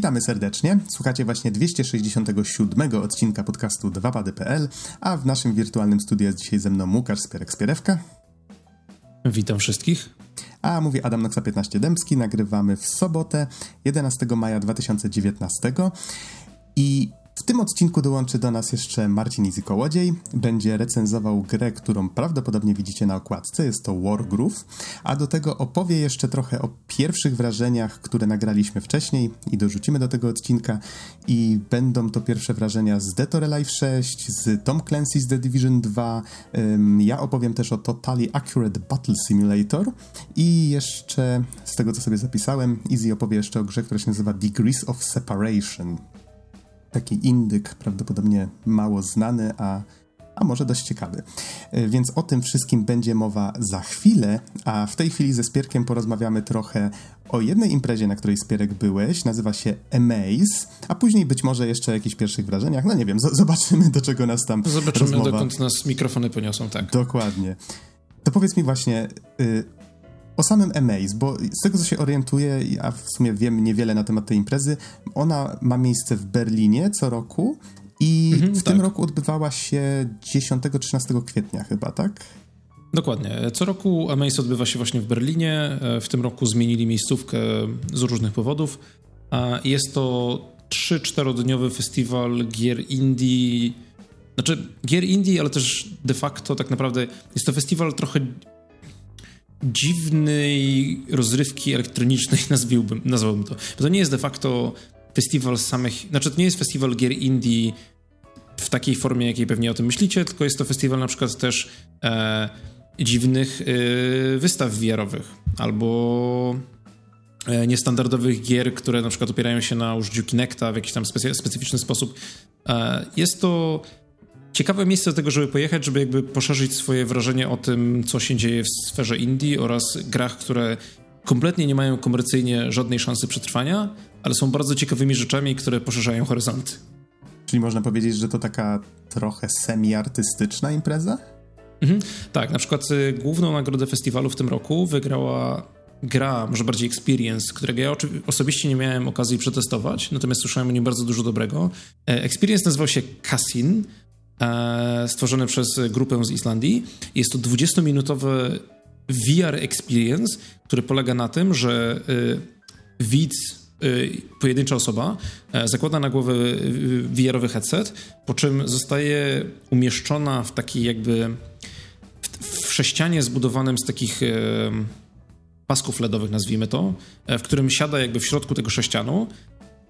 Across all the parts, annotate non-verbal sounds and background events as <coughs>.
Witamy serdecznie. Słuchacie właśnie 267 odcinka podcastu 2pady.pl, a w naszym wirtualnym studiu jest dzisiaj ze mną Łukasz Spierek-Spierewka. Witam wszystkich. A mówi Adam Noxa 15 Dębski. Nagrywamy w sobotę 11 maja 2019 i w tym odcinku dołączy do nas jeszcze Marcin Izy Kołodziej. Będzie recenzował grę, którą prawdopodobnie widzicie na okładce. Jest to Wargroove. A do tego opowie jeszcze trochę o pierwszych wrażeniach, które nagraliśmy wcześniej i dorzucimy do tego odcinka. I będą to pierwsze wrażenia z Dead or Alive 6, z Tom Clancy's The Division 2. Ja opowiem też o Totally Accurate Battle Simulator. I jeszcze z tego, co sobie zapisałem, Easy opowie jeszcze o grze, która się nazywa Degrees of Separation taki indyk, prawdopodobnie mało znany, a, a może dość ciekawy. E, więc o tym wszystkim będzie mowa za chwilę, a w tej chwili ze Spierkiem porozmawiamy trochę o jednej imprezie, na której Spierek byłeś, nazywa się Amaze, a później być może jeszcze o jakichś pierwszych wrażeniach, no nie wiem, zobaczymy do czego nas tam Zobaczymy rozmowa... dokąd nas mikrofony poniosą, tak. Dokładnie. To powiedz mi właśnie, y, o samym Amaze, bo z tego co się orientuję, a w sumie wiem niewiele na temat tej imprezy, ona ma miejsce w Berlinie co roku i mhm, w tak. tym roku odbywała się 10-13 kwietnia chyba, tak? Dokładnie. Co roku Amaze odbywa się właśnie w Berlinie. W tym roku zmienili miejscówkę z różnych powodów. Jest to 3-4-dniowy festiwal gier indie. Znaczy, gier indie, ale też de facto tak naprawdę jest to festiwal trochę dziwnej rozrywki elektronicznej, <laughs> nazwiłbym, nazwałbym to. Bo to nie jest de facto festiwal samych, znaczy to nie jest festiwal gier indie w takiej formie, jakiej pewnie o tym myślicie, tylko jest to festiwal na przykład też e, dziwnych e, wystaw VR-owych albo e, niestandardowych gier, które na przykład opierają się na użyciu Kinecta w jakiś tam specy specyficzny sposób. E, jest to ciekawe miejsce do tego, żeby pojechać, żeby jakby poszerzyć swoje wrażenie o tym, co się dzieje w sferze indie oraz grach, które kompletnie nie mają komercyjnie żadnej szansy przetrwania, ale są bardzo ciekawymi rzeczami, które poszerzają horyzonty. Czyli można powiedzieć, że to taka trochę semi-artystyczna impreza? Mhm. Tak, na przykład y, główną nagrodę festiwalu w tym roku wygrała gra, może bardziej experience, którego ja osobiście nie miałem okazji przetestować, natomiast słyszałem o nim bardzo dużo dobrego. E, experience nazywał się Cassin stworzony przez grupę z Islandii. Jest to 20-minutowy VR experience, który polega na tym, że e, widz, e, pojedyncza osoba zakłada na głowę VR-owy headset, po czym zostaje umieszczona w takiej jakby w sześcianie zbudowanym z takich pasków LEDowych, nazwijmy to, w którym siada jakby w środku tego sześcianu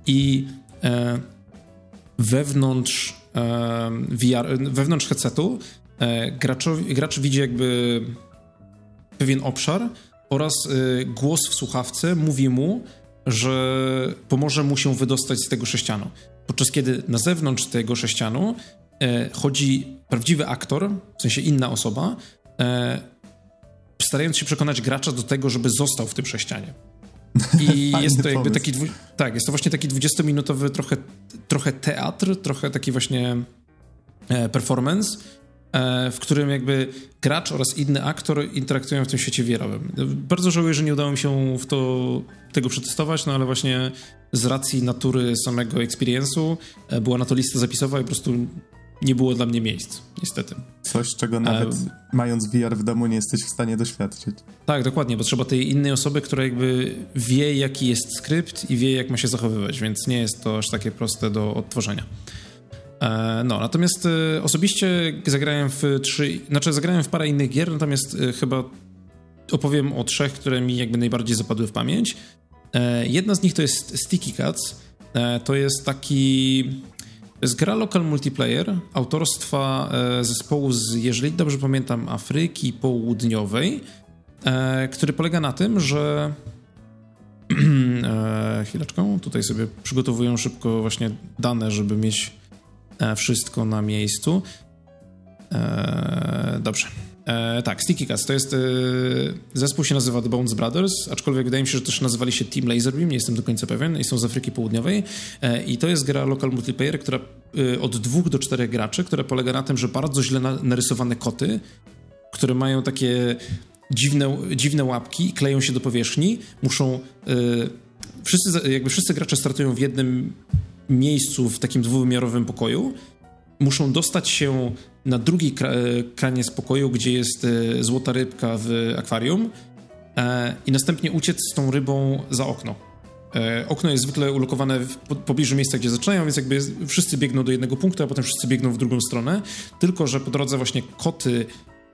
i wewnątrz VR, wewnątrz headsetu e, gracz widzi jakby pewien obszar oraz e, głos w słuchawce mówi mu, że pomoże mu się wydostać z tego sześcianu. Podczas kiedy na zewnątrz tego sześcianu e, chodzi prawdziwy aktor, w sensie inna osoba, starając się przekonać gracza do tego, żeby został w tym sześcianie. I <laughs> jest to jakby taki. Tak, jest to właśnie taki 20-minutowy trochę, trochę teatr, trochę taki właśnie e, performance, e, w którym jakby gracz oraz inny aktor interaktują w tym świecie wierowym. Bardzo żałuję, że nie udało mi się w to tego przetestować, no ale właśnie z racji natury samego experience'u e, była na to lista zapisowa i po prostu nie było dla mnie miejsc, niestety. Coś, czego nawet mając VR w domu nie jesteś w stanie doświadczyć. Tak, dokładnie, bo trzeba tej innej osoby, która jakby wie, jaki jest skrypt i wie, jak ma się zachowywać, więc nie jest to aż takie proste do odtworzenia. E, no, natomiast e, osobiście zagrałem w trzy, znaczy zagrałem w parę innych gier, natomiast e, chyba opowiem o trzech, które mi jakby najbardziej zapadły w pamięć. Jedna z nich to jest Sticky Cats. To jest taki jest gra local multiplayer autorstwa e, zespołu z, jeżeli dobrze pamiętam, Afryki Południowej, e, który polega na tym, że <clears throat> e, chwileczkę, tutaj sobie przygotowują szybko właśnie dane, żeby mieć wszystko na miejscu. Dobrze. E, tak, Sticky Cats to jest. E, zespół się nazywa The Bones Brothers, aczkolwiek wydaje mi się, że też nazywali się Team Laserbeam, nie jestem do końca pewien, i są z Afryki Południowej. E, I to jest gra local multiplayer, która e, od dwóch do czterech graczy, która polega na tym, że bardzo źle na, narysowane koty, które mają takie dziwne, dziwne łapki kleją się do powierzchni, muszą e, wszyscy, jakby wszyscy gracze startują w jednym miejscu w takim dwuwymiarowym pokoju. Muszą dostać się na drugiej kranie spokoju, gdzie jest złota rybka w akwarium i następnie uciec z tą rybą za okno. E, okno jest zwykle ulokowane w pobliżu miejsca, gdzie zaczynają, więc jakby wszyscy biegną do jednego punktu, a potem wszyscy biegną w drugą stronę. Tylko, że po drodze właśnie koty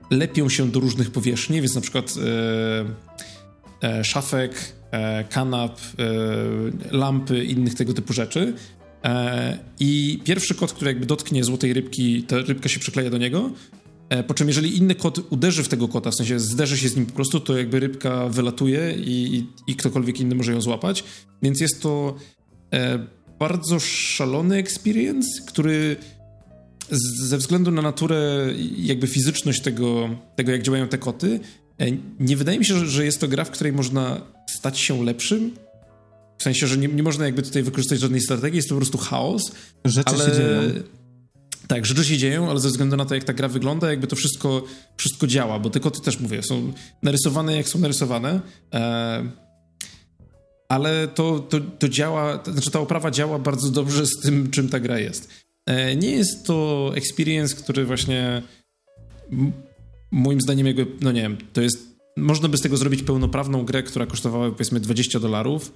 lepią się do różnych powierzchni, więc na przykład e, e, szafek, e, kanap, e, lampy, innych tego typu rzeczy. E, I pierwszy kot, który jakby dotknie złotej rybki, ta rybka się przykleja do niego, E, po czym jeżeli inny kot uderzy w tego kota, w sensie zderzy się z nim po prostu, to jakby rybka wylatuje i, i, i ktokolwiek inny może ją złapać. Więc jest to e, bardzo szalony experience, który ze względu na naturę, jakby fizyczność tego, tego, jak działają te koty, nie wydaje mi się, że, jest to gra, w której można stać się lepszym. W sensie, że nie, nie można jakby tutaj wykorzystać żadnej strategii, jest to po prostu chaos. Rzeczy ale... się dzieją tak, rzeczy się dzieją, ale ze względu na to, jak ta gra wygląda, jakby to wszystko, wszystko działa, bo te koty też, mówię, są narysowane jak są narysowane, e, ale to, to, to działa, to znaczy ta oprawa działa bardzo dobrze z tym, czym ta gra jest. E, nie jest to experience, który właśnie moim zdaniem jakby, no nie wiem, to jest, można by z tego zrobić pełnoprawną grę, która kosztowała powiedzmy 20 dolarów,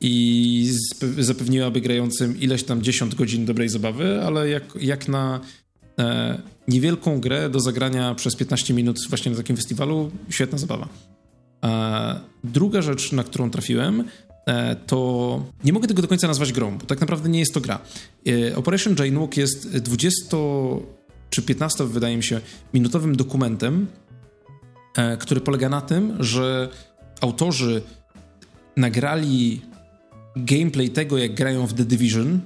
i zapewniłaby grającym ileś tam 10 godzin dobrej zabawy, ale jak, jak na e, niewielką grę do zagrania przez 15 minut właśnie na takim festiwalu, świetna zabawa. E, druga rzecz, na którą trafiłem, e, to nie mogę tego do końca nazwać grą, bo tak naprawdę nie jest to gra. E, Operation Walk jest 20 czy 15, wydaje mi się, minutowym dokumentem, e, który polega na tym, że autorzy nagrali gameplay tego, jak grają w The Division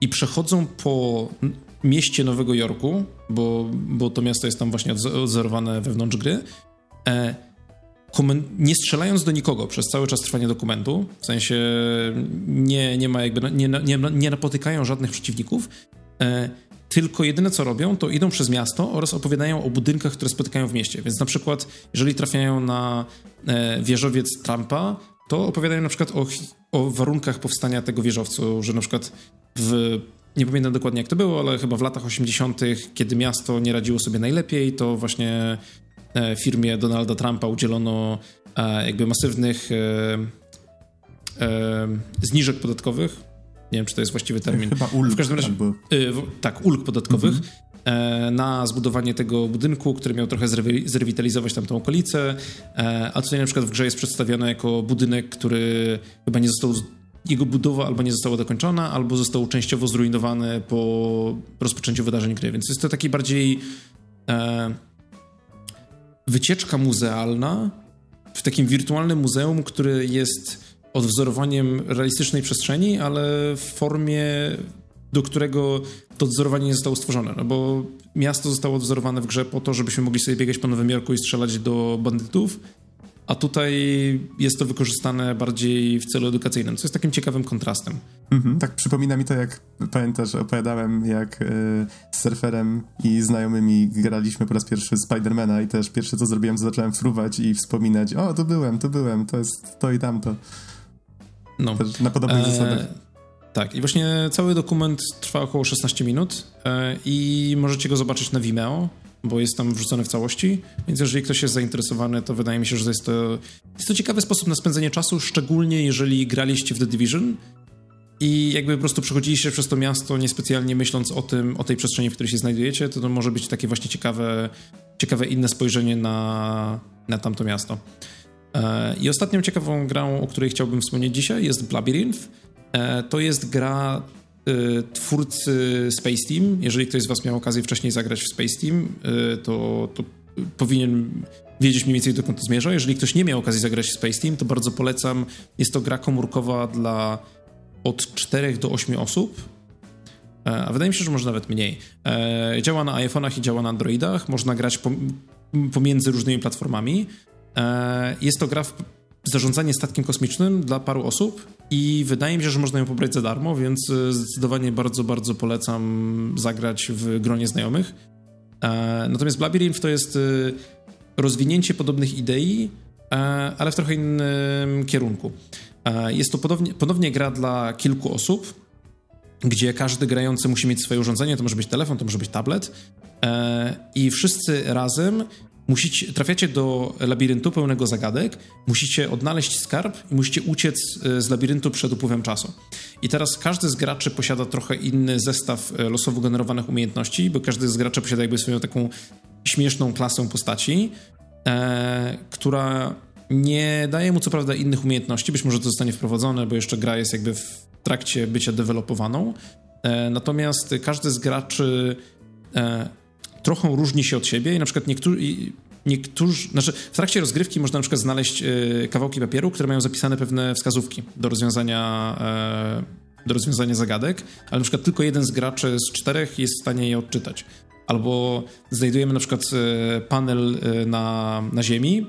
i przechodzą po mieście Nowego Jorku, bo, bo to miasto jest tam właśnie odzorowane wewnątrz gry, e, nie strzelając do nikogo przez cały czas trwania dokumentu, w sensie nie, nie ma jakby, nie, nie, nie napotykają żadnych przeciwników, e, tylko jedyne co robią, to idą przez miasto oraz opowiadają o budynkach, które spotykają w mieście. Więc na przykład, jeżeli trafiają na e, wieżowiec Trumpa, to opowiadają na przykład o, o warunkach powstania tego wieżowcu, że na przykład w nie pamiętam dokładnie jak to było, ale chyba w latach 80., kiedy miasto nie radziło sobie najlepiej, to właśnie e, firmie Donalda Trumpa udzielono e, jakby masywnych e, zniżek podatkowych. Nie wiem, czy to jest właściwy termin. Chyba ulg. W każdym razie, tak, ulg podatkowych. Mhm. E, na zbudowanie tego budynku, który miał trochę zrewitalizować tamtą okolicę, e, a tutaj na przykład w grze jest przedstawiony jako budynek, który chyba nie został jego budowa albo nie została dokończona, albo został częściowo zrujnowany po rozpoczęciu wydarzeń gry, więc jest to taki bardziej e, wycieczka muzealna w takim wirtualnym muzeum, który jest odwzorowaniem realistycznej przestrzeni, ale w formie do którego to odzorowanie nie zostało stworzone, no bo miasto zostało odzorowane w grze po to, żebyśmy mogli sobie biegać po Nowym Jorku i strzelać do bandytów, a tutaj jest to wykorzystane bardziej w celu edukacyjnym, co jest takim ciekawym kontrastem. Mhm, tak przypomina mi to, jak pamiętasz, opowiadałem, jak y, z surferem i znajomymi graliśmy po raz pierwszy Spidermana i też pierwsze co zrobiłem, to zacząłem fruwać i wspominać, o, tu byłem, tu byłem, to jest to i tamto. No. Też na podobnych e... zasadach. Tak, i właśnie cały dokument trwa około 16 minut e, i możecie go zobaczyć na Vimeo, bo jest tam wrzucony w całości, więc jeżeli ktoś jest zainteresowany, to wydaje mi się, że jest to, jest to ciekawy sposób na spędzenie czasu, szczególnie jeżeli graliście w The Division i jakby po prostu przechodziliście przez to miasto niespecjalnie myśląc o tym, o tej przestrzeni, w której się znajdujecie, to to może być takie właśnie ciekawe, ciekawe inne spojrzenie na, na tamto miasto. E, I ostatnią ciekawą grą, o której chciałbym wspomnieć dzisiaj jest Labyrinth. E, to jest gra e, twórcy Space Team. Jeżeli ktoś z Was miał okazję wcześniej zagrać w Space Team, e, to, to powinien wiedzieć mniej więcej dokąd to zmierza. Jeżeli ktoś nie miał okazji zagrać w Space Team, to bardzo polecam. Jest to gra komórkowa dla od 4 do 8 osób. A wydaje mi się, że może nawet mniej. Działa na iPhone'ach i działa na Androidach. Można grać pomiędzy różnymi platformami. Jest to gra w zarządzanie statkiem kosmicznym dla paru osób i wydaje mi się, że można ją pobrać za darmo, więc e, zdecydowanie bardzo, bardzo polecam zagrać w gronie znajomych. E, natomiast Labyrinth to jest e, rozwinięcie podobnych idei, ale w trochę innym kierunku. Jest to podobnie, ponownie gra dla kilku osób, gdzie każdy grający musi mieć swoje urządzenie, to może być telefon, to może być tablet i wszyscy razem musicie, trafiacie do labiryntu pełnego zagadek, musicie odnaleźć skarb i musicie uciec e, z labiryntu przed upływem czasu. I teraz każdy z graczy posiada trochę inny zestaw e, losowo generowanych umiejętności, bo każdy z graczy posiada jakby swoją taką śmieszną klasę postaci, e, która nie daje mu co prawda innych umiejętności, być może to zostanie wprowadzone, bo jeszcze gra jest jakby w trakcie bycia dewelopowaną. E, natomiast każdy z graczy e, trochę różni się od siebie i na przykład niektórzy, niektórzy znaczy w trakcie rozgrywki można na przykład znaleźć e, kawałki papieru, które mają zapisane pewne wskazówki do rozwiązania, e, do rozwiązania zagadek, ale na przykład tylko jeden z graczy z czterech jest w stanie je odczytać. Albo znajdujemy na przykład e, panel na, na ziemi,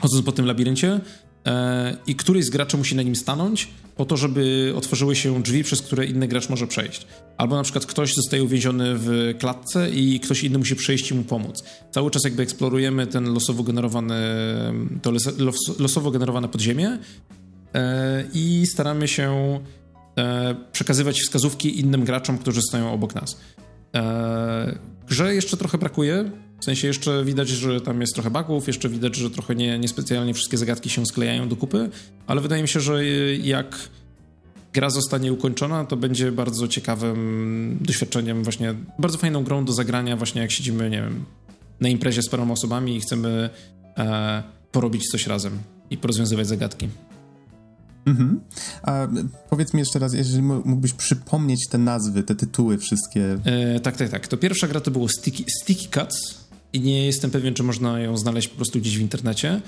chodząc po tym labiryncie, i któryś z graczy musi na nim stanąć po to, żeby otworzyły się drzwi, przez które inny gracz może przejść. Albo na przykład ktoś zostaje uwięziony w klatce i ktoś inny musi przejść i mu pomóc. Cały czas jakby eksplorujemy ten losowo generowany, to losowo generowane podziemie e, i staramy się e, przekazywać wskazówki innym graczom, którzy stoją obok nas. E, grze jeszcze trochę brakuje, w sensie jeszcze widać, że tam jest trochę bugów, jeszcze widać, że trochę nie, niespecjalnie wszystkie zagadki się sklejają do kupy, ale wydaje mi się, że jak gra zostanie ukończona, to będzie bardzo ciekawym doświadczeniem, właśnie bardzo fajną grą do zagrania, właśnie jak siedzimy, nie wiem, na imprezie z paroma osobami i chcemy e, porobić coś razem i porozwiązywać zagadki. Mhm. A powiedz mi jeszcze raz, jeżeli mógłbyś przypomnieć te nazwy, te tytuły wszystkie. E, tak, tak, tak. To pierwsza gra to było Sticky, Sticky Cuts i nie jestem pewien, czy można ją znaleźć po prostu gdzieś w internecie.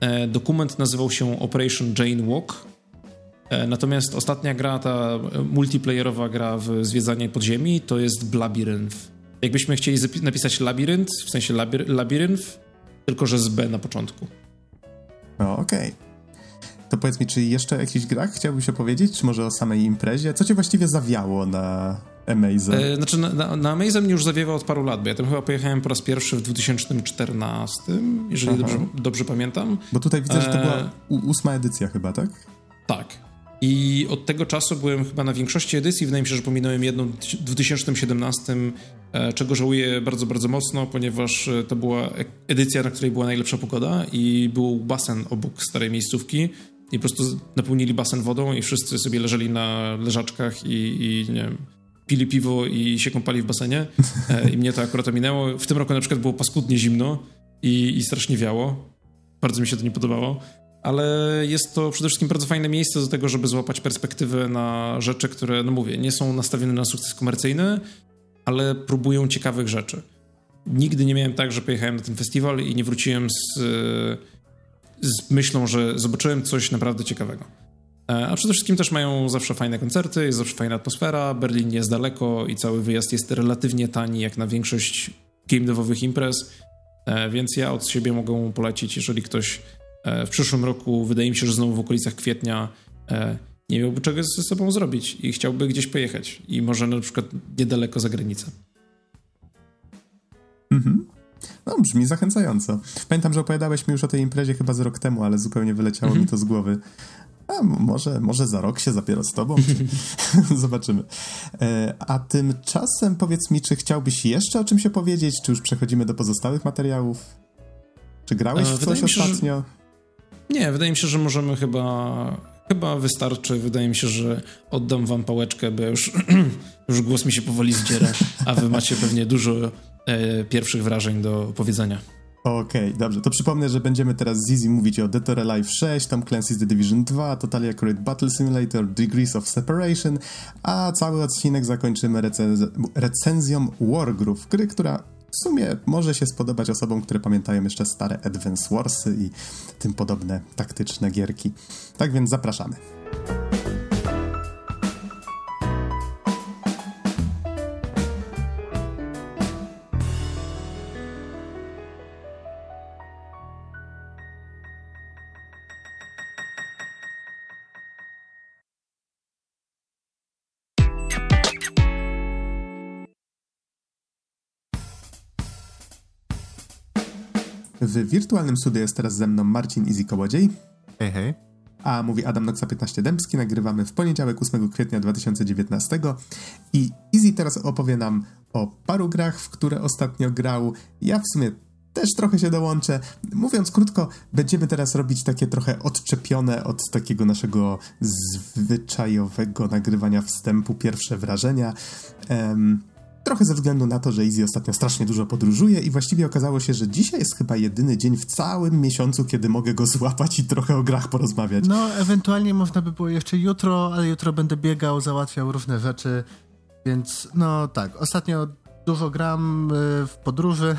E, dokument nazywał się Operation Jane Walk. E, natomiast ostatnia gra, ta multiplayerowa gra w zwiedzanie podziemi, to jest Blabirynth. Jakbyśmy chcieli napisać labirynt, w sensie labir labirynth, tylko że z B na początku. O, okej. Okay. To powiedz mi, czy jeszcze o jakichś grach chciałbyś opowiedzieć, czy może o samej imprezie? Co cię właściwie zawiało na Amaze? E, znaczy, na, na, mnie już zawiewa od paru lat, bo ja tam chyba pojechałem po raz pierwszy w 2014, jeżeli dobrze, dobrze, pamiętam. Bo tutaj widzę, że to była e, ósma edycja chyba, tak? Tak. I od tego czasu byłem chyba na większości edycji. Wydaje mi się, że pominąłem jedną w 2017, e, czego żałuję bardzo, bardzo mocno, ponieważ to była edycja, na której była najlepsza pogoda i był basen obok starej miejscówki i po prostu napełnili basen wodą i wszyscy sobie leżeli na leżaczkach i, i nie wiem, pili piwo i się kąpali w basenie e, i mnie to akurat ominęło. W tym roku na przykład było paskudnie zimno i, i strasznie wiało. Bardzo mi się to nie podobało. Ale jest to przede wszystkim bardzo fajne miejsce do tego, żeby złapać perspektywę na rzeczy, które, no mówię, nie są nastawione na sukces komercyjny, ale próbują ciekawych rzeczy. Nigdy nie miałem tak, że pojechałem na ten festiwal i nie wróciłem z z myślą, że zobaczyłem coś naprawdę ciekawego. E, a przede wszystkim też mają zawsze fajne koncerty, jest zawsze fajna atmosfera, Berlin jest daleko i cały wyjazd jest relatywnie tani jak na większość game devowych imprez, e, więc ja od siebie mogę polecić, jeżeli ktoś e, w przyszłym roku, wydaje mi się, że znowu w okolicach kwietnia nie miałby czegoś ze sobą zrobić i chciałby gdzieś pojechać i może na przykład niedaleko za granicę. Mhm. No, brzmi zachęcająco. Pamiętam, że opowiadałeś mi już o tej imprezie chyba z rok temu, ale zupełnie wyleciało mi mhm. to z głowy. A może, może za rok się zapiero z tobą. <laughs> Zobaczymy. E, a tymczasem powiedz mi, czy chciałbyś jeszcze o czymś opowiedzieć, czy już przechodzimy do pozostałych materiałów? Czy grałeś e, w coś się, ostatnio? Że... Nie, wydaje mi się, że możemy chyba chyba wystarczy. Wydaje mi się, że oddam wam pałeczkę, bo już, <clears throat> już głos mi się powoli zdziera, a wy macie pewnie dużo e, pierwszych wrażeń do powiedzenia. Okej, okay, dobrze. To przypomnę, że będziemy teraz z Easy mówić o Dead or Alive 6, Tom Clancy's The Division 2, Totally Accurate Battle Simulator, Degrees of Separation, a cały odcinek zakończymy recenz recenzją Wargroove, gry, która w sumie może się spodobać osobom, które pamiętają jeszcze stare Advance Warsy i tym podobne taktyczne gierki. Tak więc zapraszamy. W wirtualnym studiu jest teraz ze mną Marcin Izikołodziej. Hej, hej. A mówi Adam Noxa 15 Dębski, nagrywamy w poniedziałek 8 kwietnia 2019 i Easy teraz opowie nam o paru grach, w które ostatnio grał. Ja w sumie też trochę się dołączę. Mówiąc krótko, będziemy teraz robić takie trochę odczepione od takiego naszego zwyczajowego nagrywania wstępu, pierwsze wrażenia. Um, trochę ze względu na to, że Easy ostatnio strasznie dużo podróżuje i właściwie okazało się, że dzisiaj jest chyba jedyny dzień w całym miesiącu, kiedy mogę go złapać i trochę o grach porozmawiać. No, ewentualnie można by było jeszcze jutro, ale jutro będę biegał, załatwiał różne rzeczy, więc no tak, ostatnio dużo gram y, w podróży,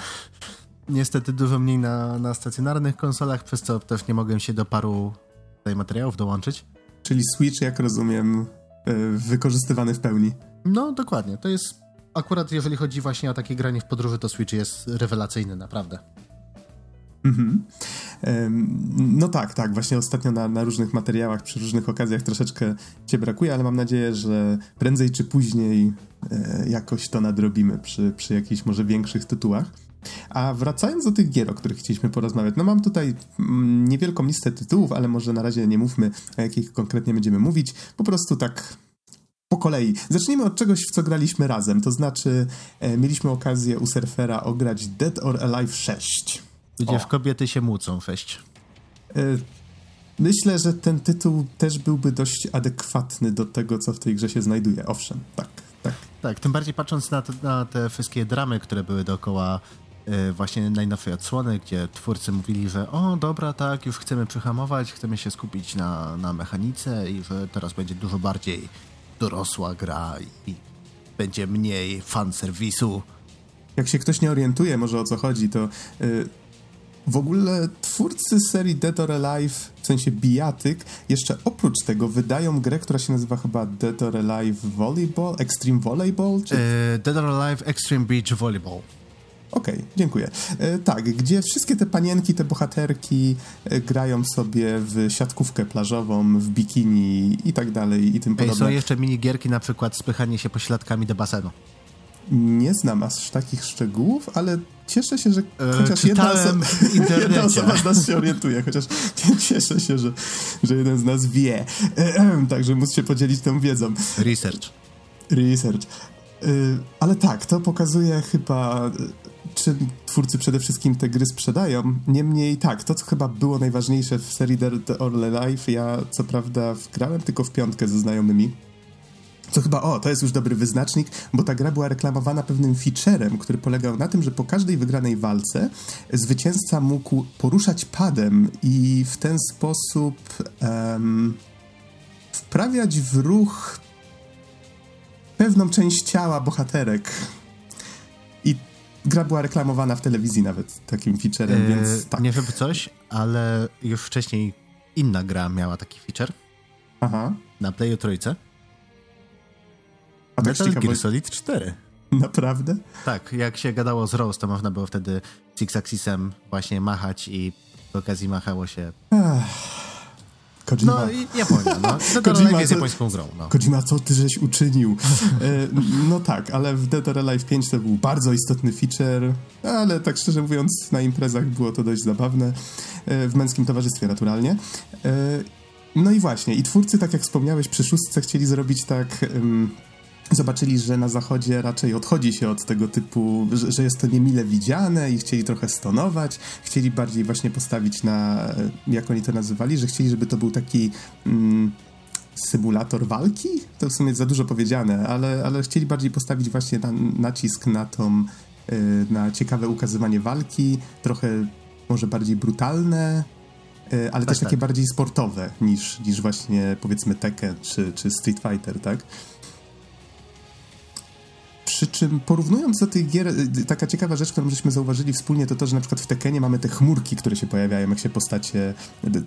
niestety dużo mniej na, na stacjonarnych konsolach, przez co też nie mogłem się do paru tutaj materiałów dołączyć. Czyli Switch, jak rozumiem, y, wykorzystywany w pełni. No, dokładnie. To jest akurat jeżeli chodzi właśnie o takie granie w podróży, to Switch jest rewelacyjny, naprawdę. Mhm. No tak, tak. Właśnie ostatnio na, na, różnych materiałach, przy różnych okazjach troszeczkę cię brakuje, ale mam nadzieję, że prędzej czy później e, jakoś to nadrobimy przy, przy jakichś może większych tytułach. A wracając do tych gier, o których chcieliśmy porozmawiać, no mam tutaj mm, niewielką listę tytułów, ale może na razie nie mówmy, o jakich konkretnie będziemy mówić. Po prostu tak po kolei. Zacznijmy od czegoś, w co graliśmy razem. To znaczy, e, mieliśmy okazję u surfera ograć Dead or Alive 6. Gdzie w kobiety się mucą 6. E, myślę, że ten tytuł też byłby dość adekwatny do tego, co w tej grze się znajduje. Owszem, tak, tak. Tak, tym bardziej patrząc na te, na te wszystkie dramy, które były dookoła e, właśnie najnowszej odsłony, gdzie twórcy mówili, że o dobra, tak, już chcemy przyhamować, chcemy się skupić na, na mechanice i że teraz będzie dużo bardziej dorosła gra i będzie mniej fanserwisu. Jak się ktoś nie orientuje może o co chodzi, to yy, w ogóle twórcy serii Dead or Alive, w sensie bijatyk, jeszcze oprócz tego wydają grę, która się nazywa chyba Dead or Alive Volleyball, Extreme Volleyball? Czy... Yy, Dead or Alive Extreme Beach Volleyball. Okej, okay, dziękuję. E, tak, gdzie wszystkie te panienki, te bohaterki e, grają sobie w siatkówkę plażową, w bikini i tak dalej i tym podobne. Są jeszcze minigierki, na przykład spychanie się pośladkami do basenu. Nie znam aż takich szczegółów, ale cieszę się, że e, chociaż jedna, osoba, <laughs> jedna osoba z nas się orientuje, chociaż cieszę się, że, że jeden z nas wie. E, także móc się podzielić tą wiedzą. Research. Research. E, ale tak, to pokazuje chyba twórcy przede wszystkim te gry sprzedają. Niemniej tak, to co chyba było najważniejsze w serii The or Life, ja co prawda wgrałem tylko w piątkę ze znajomymi. Co chyba, o, to jest już dobry wyznacznik, bo ta gra była reklamowana pewnym featurem, który polegał na tym, że po każdej wygranej walce zwycięzca mógł poruszać padem i w ten sposób um, wprawiać w ruch pewną część ciała bohaterek. Gra była reklamowana w telewizji nawet takim featurem, eee, więc tak. Nie wiem coś, ale już wcześniej inna gra miała taki feature. Aha. Na Playu Trójce. A tak Metal Gear Solid 4. Naprawdę? Tak, jak się gadało z Rose, to można było wtedy Six Axisem właśnie machać i przy okazji machało się... Ach. Kojima. No i Japonia, no. <laughs> Kojima, jest japońską grą. No. Kojima, co ty żeś uczynił? E, no tak, ale w Dead or Alive 5 to był bardzo istotny feature, ale tak szczerze mówiąc na imprezach było to dość zabawne, e, w męskim towarzystwie naturalnie. E, no i właśnie, i twórcy, tak jak wspomniałeś, przy szóstce chcieli zrobić tak zobaczyli, że na zachodzie raczej odchodzi się od tego typu, że, że, jest to niemile widziane i chcieli trochę stonować, chcieli bardziej właśnie postawić na, jak oni to nazywali, że chcieli, żeby to był taki mm, symulator walki? To w sumie za dużo powiedziane, ale, ale chcieli bardziej postawić właśnie na, nacisk na tą, y, na ciekawe ukazywanie walki, trochę może bardziej brutalne, y, ale tak, też takie tak. bardziej sportowe niż, niż właśnie powiedzmy Tekken czy, czy Street Fighter, tak? Przy czym porównując do tych gier, y, taka ciekawa rzecz, którą żeśmy zauważyli wspólnie, to to, że na przykład w Tekenie mamy te chmurki, które się pojawiają, jak się postacie,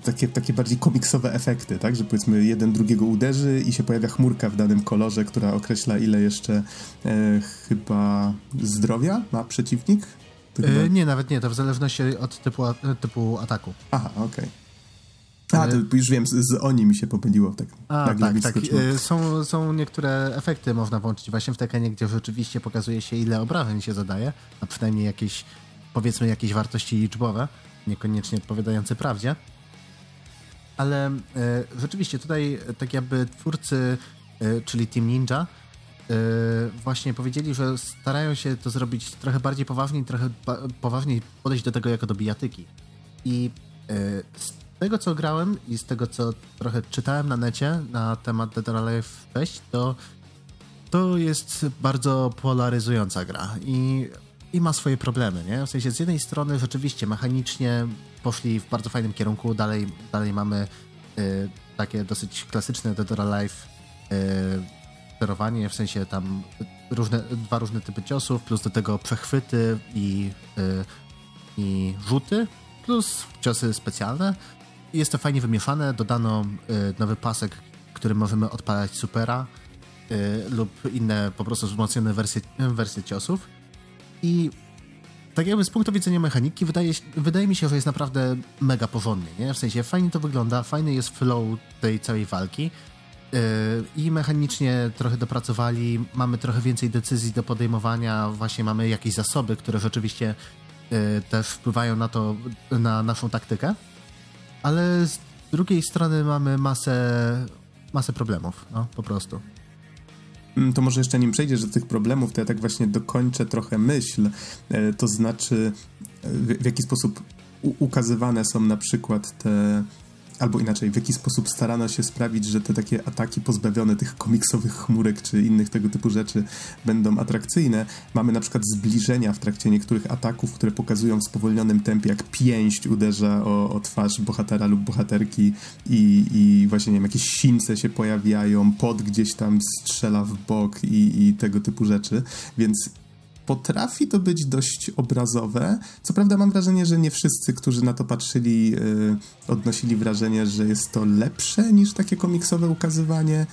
takie, takie bardziej komiksowe efekty, tak? Że powiedzmy jeden drugiego uderzy i się pojawia chmurka w danym kolorze, która określa ile jeszcze e, chyba zdrowia ma przeciwnik. Yy, nie, nawet nie, to w zależności od typu, typu ataku. Aha, okej. Okay. A, to już wiem, z, oni mi się pomyliło. Tak, A, tak, tak. Y, są, są niektóre efekty można włączyć właśnie w Tekenie, gdzie rzeczywiście pokazuje się, ile obrażeń się zadaje, a przynajmniej jakieś, powiedzmy, jakieś wartości liczbowe, niekoniecznie odpowiadające prawdzie. ale e, rzeczywiście tutaj tak jakby twórcy, e, czyli Team Ninja, e, właśnie powiedzieli, że starają się to zrobić trochę bardziej poważnie, trochę poważniej podejść do tego jako do bijatyki. I z tego, co grałem i z tego, co trochę czytałem na necie na temat Dead or Alive 6, to to jest bardzo polaryzująca gra i, i ma swoje problemy, nie? W sensie z jednej strony rzeczywiście mechanicznie poszli w bardzo fajnym kierunku, dalej, dalej mamy y, takie dosyć klasyczne Dead or Alive y, sterowanie, w sensie tam różne, dwa różne typy ciosów, plus do tego przechwyty i, y, i rzuty, plus ciosy specjalne. Jest to fajnie wymieszane, dodano y, nowy pasek, który możemy odpalać supera, Y, lub inne po prostu wzmocnione wersje, wersje ciosów. I tak jakby z punktu widzenia mechaniki wydaje, wydaje mi się, że jest naprawdę mega porządnie, nie? W sensie fajnie to wygląda, fajny jest flow tej całej walki yy, i mechanicznie trochę dopracowali, mamy trochę więcej decyzji do podejmowania, właśnie mamy jakieś zasoby, które rzeczywiście też wpływają na to, na naszą taktykę, ale z drugiej strony mamy masę, masę problemów, no po prostu. Mm, to może jeszcze nim przejdziesz do tych problemów, to ja tak właśnie dokończę trochę myśl. E, to znaczy, e, w, w jaki sposób ukazywane są na przykład te albo inaczej, w jaki sposób starano się sprawić, że te takie ataki pozbawione tych komiksowych chmurek czy innych tego typu rzeczy będą atrakcyjne. Mamy na przykład zbliżenia w trakcie niektórych ataków, które pokazują w spowolnionym tempie, jak pięść uderza o, o twarz bohatera lub bohaterki i, i właśnie, nie wiem, jakieś sińce się pojawiają, pod gdzieś tam strzela w bok i, i tego typu rzeczy, więc potrafi to być dość obrazowe. Co prawda mam wrażenie, że nie wszyscy, którzy na to patrzyli, yy, odnosili wrażenie, że jest to lepsze niż takie komiksowe ukazywanie.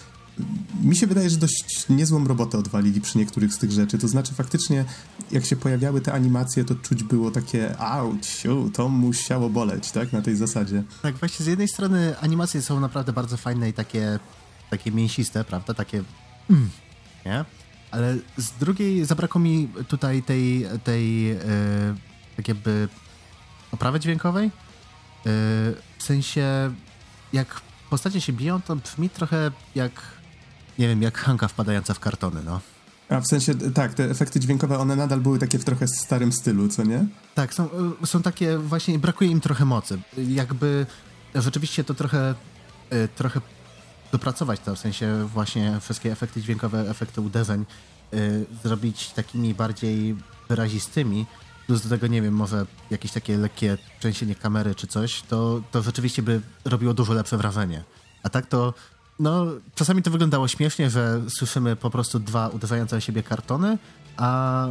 Mi się wydaje, że dość niezłą robotę odwalili przy niektórych z tych rzeczy. To znaczy, faktycznie, jak się pojawiały te animacje, to czuć było takie, auć, to musiało boleć, tak? Na tej zasadzie. Tak, właśnie z jednej strony animacje są naprawdę bardzo fajne i takie, takie mięsiste, prawda? Takie. Mm, nie? Ale z drugiej zabrakło mi tutaj tej, tej yy, tak jakby oprawy dźwiękowej. Yy, w sensie, jak postacie się biją, to brzmi trochę jak, nie wiem, jak Hanka wpadająca w kartony, no. A w sensie, tak, te efekty dźwiękowe, one nadal były takie w trochę starym stylu, co nie? Tak, są, są takie właśnie, brakuje im trochę mocy. Jakby rzeczywiście to trochę, trochę dopracować to, w sensie właśnie wszystkie efekty dźwiękowe, efekty uderzeń y, zrobić takimi bardziej wyrazistymi, plus do tego, nie wiem, może jakieś takie lekkie trzęsienie kamery czy coś, to, to rzeczywiście by robiło dużo lepsze wrażenie. A tak to, no, czasami to wyglądało śmiesznie, że słyszymy po prostu dwa uderzające siebie kartony, a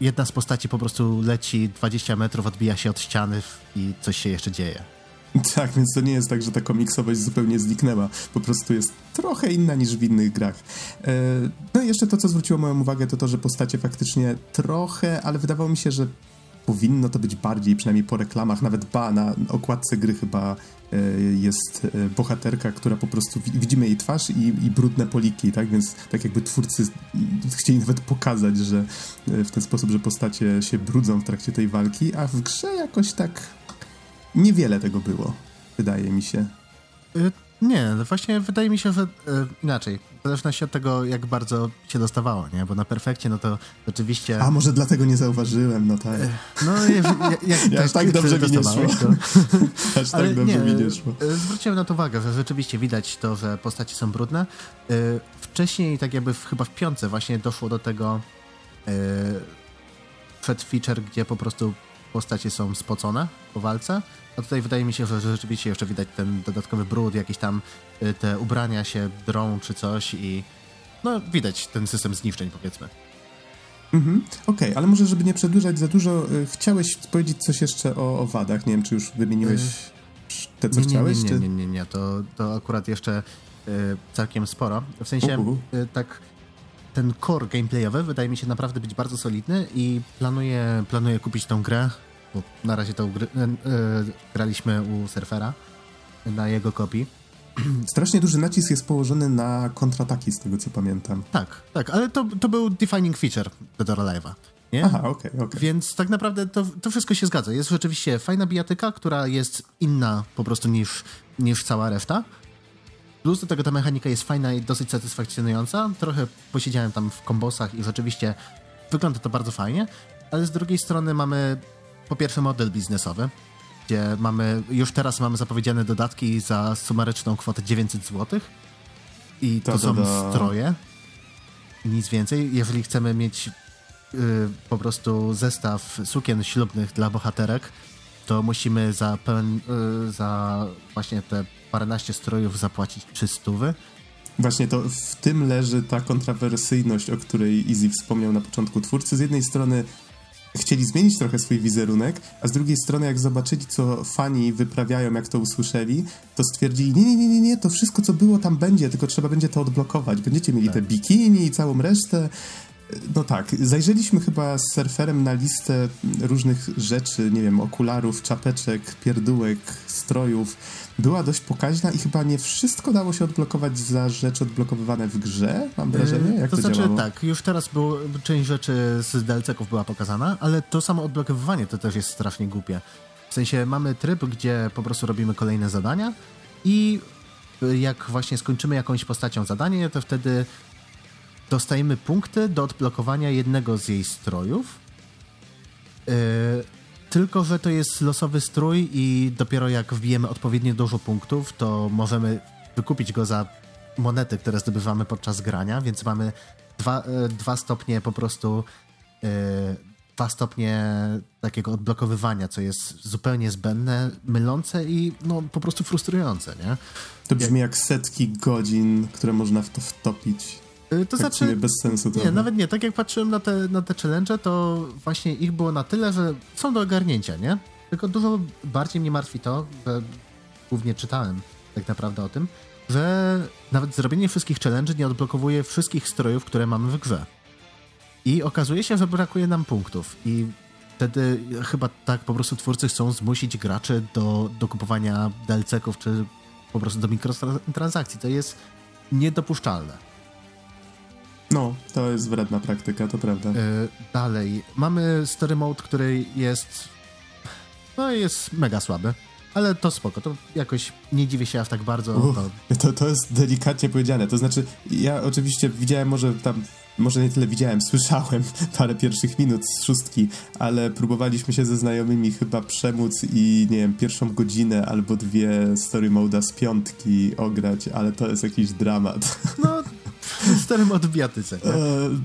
jedna z postaci po prostu leci 20 metrów, odbija się od ściany i coś się jeszcze dzieje. <laughs> Tak, więc to nie jest tak, że ta komiksowość zupełnie zniknęła. Po prostu jest trochę inna niż w innych grach. E, no i jeszcze to, co zwróciło moją uwagę, to to, że postacie faktycznie trochę, ale wydawało mi się, że powinno to być bardziej, przynajmniej po reklamach, nawet ba, na okładce gry chyba e, jest e, bohaterka, która po prostu widzimy jej twarz i, i, brudne poliki, tak? Więc tak jakby twórcy chcieli nawet pokazać, że w ten sposób, że postacie się brudzą w trakcie tej walki, a w grze jakoś tak niewiele tego było, wydaje mi się. Y, nie, właśnie wydaje mi się, że y, inaczej. W zależności od tego, jak bardzo się dostawało, nie? Bo na perfekcie, no to oczywiście... A, może dlatego nie zauważyłem, no tak. Y, no, jak, jak, ja aż tak dobrze mi nie szło. To... aż tak Ale dobrze nie, mi nie szło. Zwróciłem na to uwagę, że rzeczywiście widać to, że postacie są brudne. Wcześniej, tak jakby w, chyba w piątce właśnie doszło do tego przed feature, gdzie po prostu postacie są spocone po walce, a tutaj wydaje mi się, że rzeczywiście jeszcze widać ten dodatkowy brud, jakieś tam y, te ubrania się drą czy coś i no widać ten system zniszczeń powiedzmy. Mhm, okej, okay, ale może żeby nie przedłużać za dużo, y, chciałeś powiedzieć coś jeszcze o, o wadach, nie wiem czy już wymieniłeś y, te co nie, chciałeś? Nie, nie, nie, nie, nie, to, to akurat jeszcze całkiem sporo, w sensie uh tak ten core gameplayowy wydaje mi się naprawdę być bardzo solidny i planuję, planuję kupić tą grę, bo na razie to gry, e, e, graliśmy u surfera na jego kopii. <clears throat> Strasznie duży nacisk jest położony na kontrataki, z tego co pamiętam. Tak, tak, ale to, to był defining feature Dead Alive'a. Nie? Aha, okej, okay, okay, Więc tak naprawdę to, to wszystko się zgadza. Jest rzeczywiście fajna bijatyka, która jest inna po prostu niż niż cała reszta. Plus do tego ta mechanika jest fajna i dosyć satysfakcjonująca. Trochę posiedziałem tam w kombosach i rzeczywiście wygląda to bardzo fajnie, ale z drugiej strony mamy po pierwsze model biznesowy, gdzie mamy, już teraz mamy zapowiedziane dodatki za sumaryczną kwotę 900 zł i to, są stroje, nic więcej. Jeżeli chcemy mieć yy, po prostu zestaw sukien ślubnych dla bohaterek, to musimy za, pełen, yy, za właśnie te paręnaście strojów zapłacić 300. Właśnie to w tym leży ta kontrowersyjność, o której Easy wspomniał na początku. Twórcy z jednej strony chcieli zmienić trochę swój wizerunek, a z drugiej strony jak zobaczyli, co fani wyprawiają, jak to usłyszeli, to stwierdzili, nie, nie, nie, nie, nie, to wszystko, co było tam będzie, tylko trzeba będzie to odblokować. Będziecie mieli tak. te bikini i całą resztę. No tak, zajrzeliśmy chyba z surferem na listę różnych rzeczy, nie wiem, okularów, czapeczek, pierdółek, strojów. Była dość pokaźna i chyba nie wszystko dało się odblokować za rzeczy odblokowywane w grze, mam wrażenie. Jak to, to znaczy działało? tak, już teraz było, część rzeczy z DLC-ków była pokazana, ale to samo odblokowywanie to też jest strasznie głupie. W sensie mamy tryb, gdzie po prostu robimy kolejne zadania i jak właśnie skończymy jakąś postacią zadanie, to wtedy dostajemy punkty do odblokowania jednego z jej strojów. Yy, tylko, że to jest losowy strój i dopiero jak wbijemy odpowiednio dużo punktów, to możemy wykupić go za monety, które zdobywamy podczas grania, więc mamy dwa, yy, dwa stopnie po prostu yy, dwa stopnie takiego odblokowywania, co jest zupełnie zbędne, mylące i no, po prostu frustrujące, nie? To brzmi jak, jak setki godzin, które można w to wtopić. Y, to znaczy, bez sensu trochę. Nie, nawet nie. Tak jak patrzyłem na te, na te challenge, to właśnie ich było na tyle, że są do ogarnięcia, nie? Tylko dużo bardziej mnie martwi to, że głównie czytałem tak naprawdę o tym, że nawet zrobienie wszystkich challenge nie odblokowuje wszystkich strojów, które mamy w grze. I okazuje się, że brakuje nam punktów. I wtedy chyba tak po prostu twórcy chcą zmusić graczy do, do kupowania DLC-ków, czy po prostu do mikrotransakcji. To jest niedopuszczalne. No, to jest wredna praktyka, to prawda. Yy, dalej, mamy story mode, który jest no jest mega słaby. Ale to spoko, to jakoś nie dziwię się aż tak bardzo. To... to... To, jest delikatnie powiedziane. To znaczy, ja oczywiście widziałem, może tam, może nie tyle widziałem, <laughs> słyszałem parę pierwszych minut z szóstki, ale próbowaliśmy się ze znajomymi chyba przemóc i nie wiem, pierwszą godzinę albo dwie story moda z piątki ograć, ale to jest jakiś dramat. No, <laughs> starym odbijatyce. E,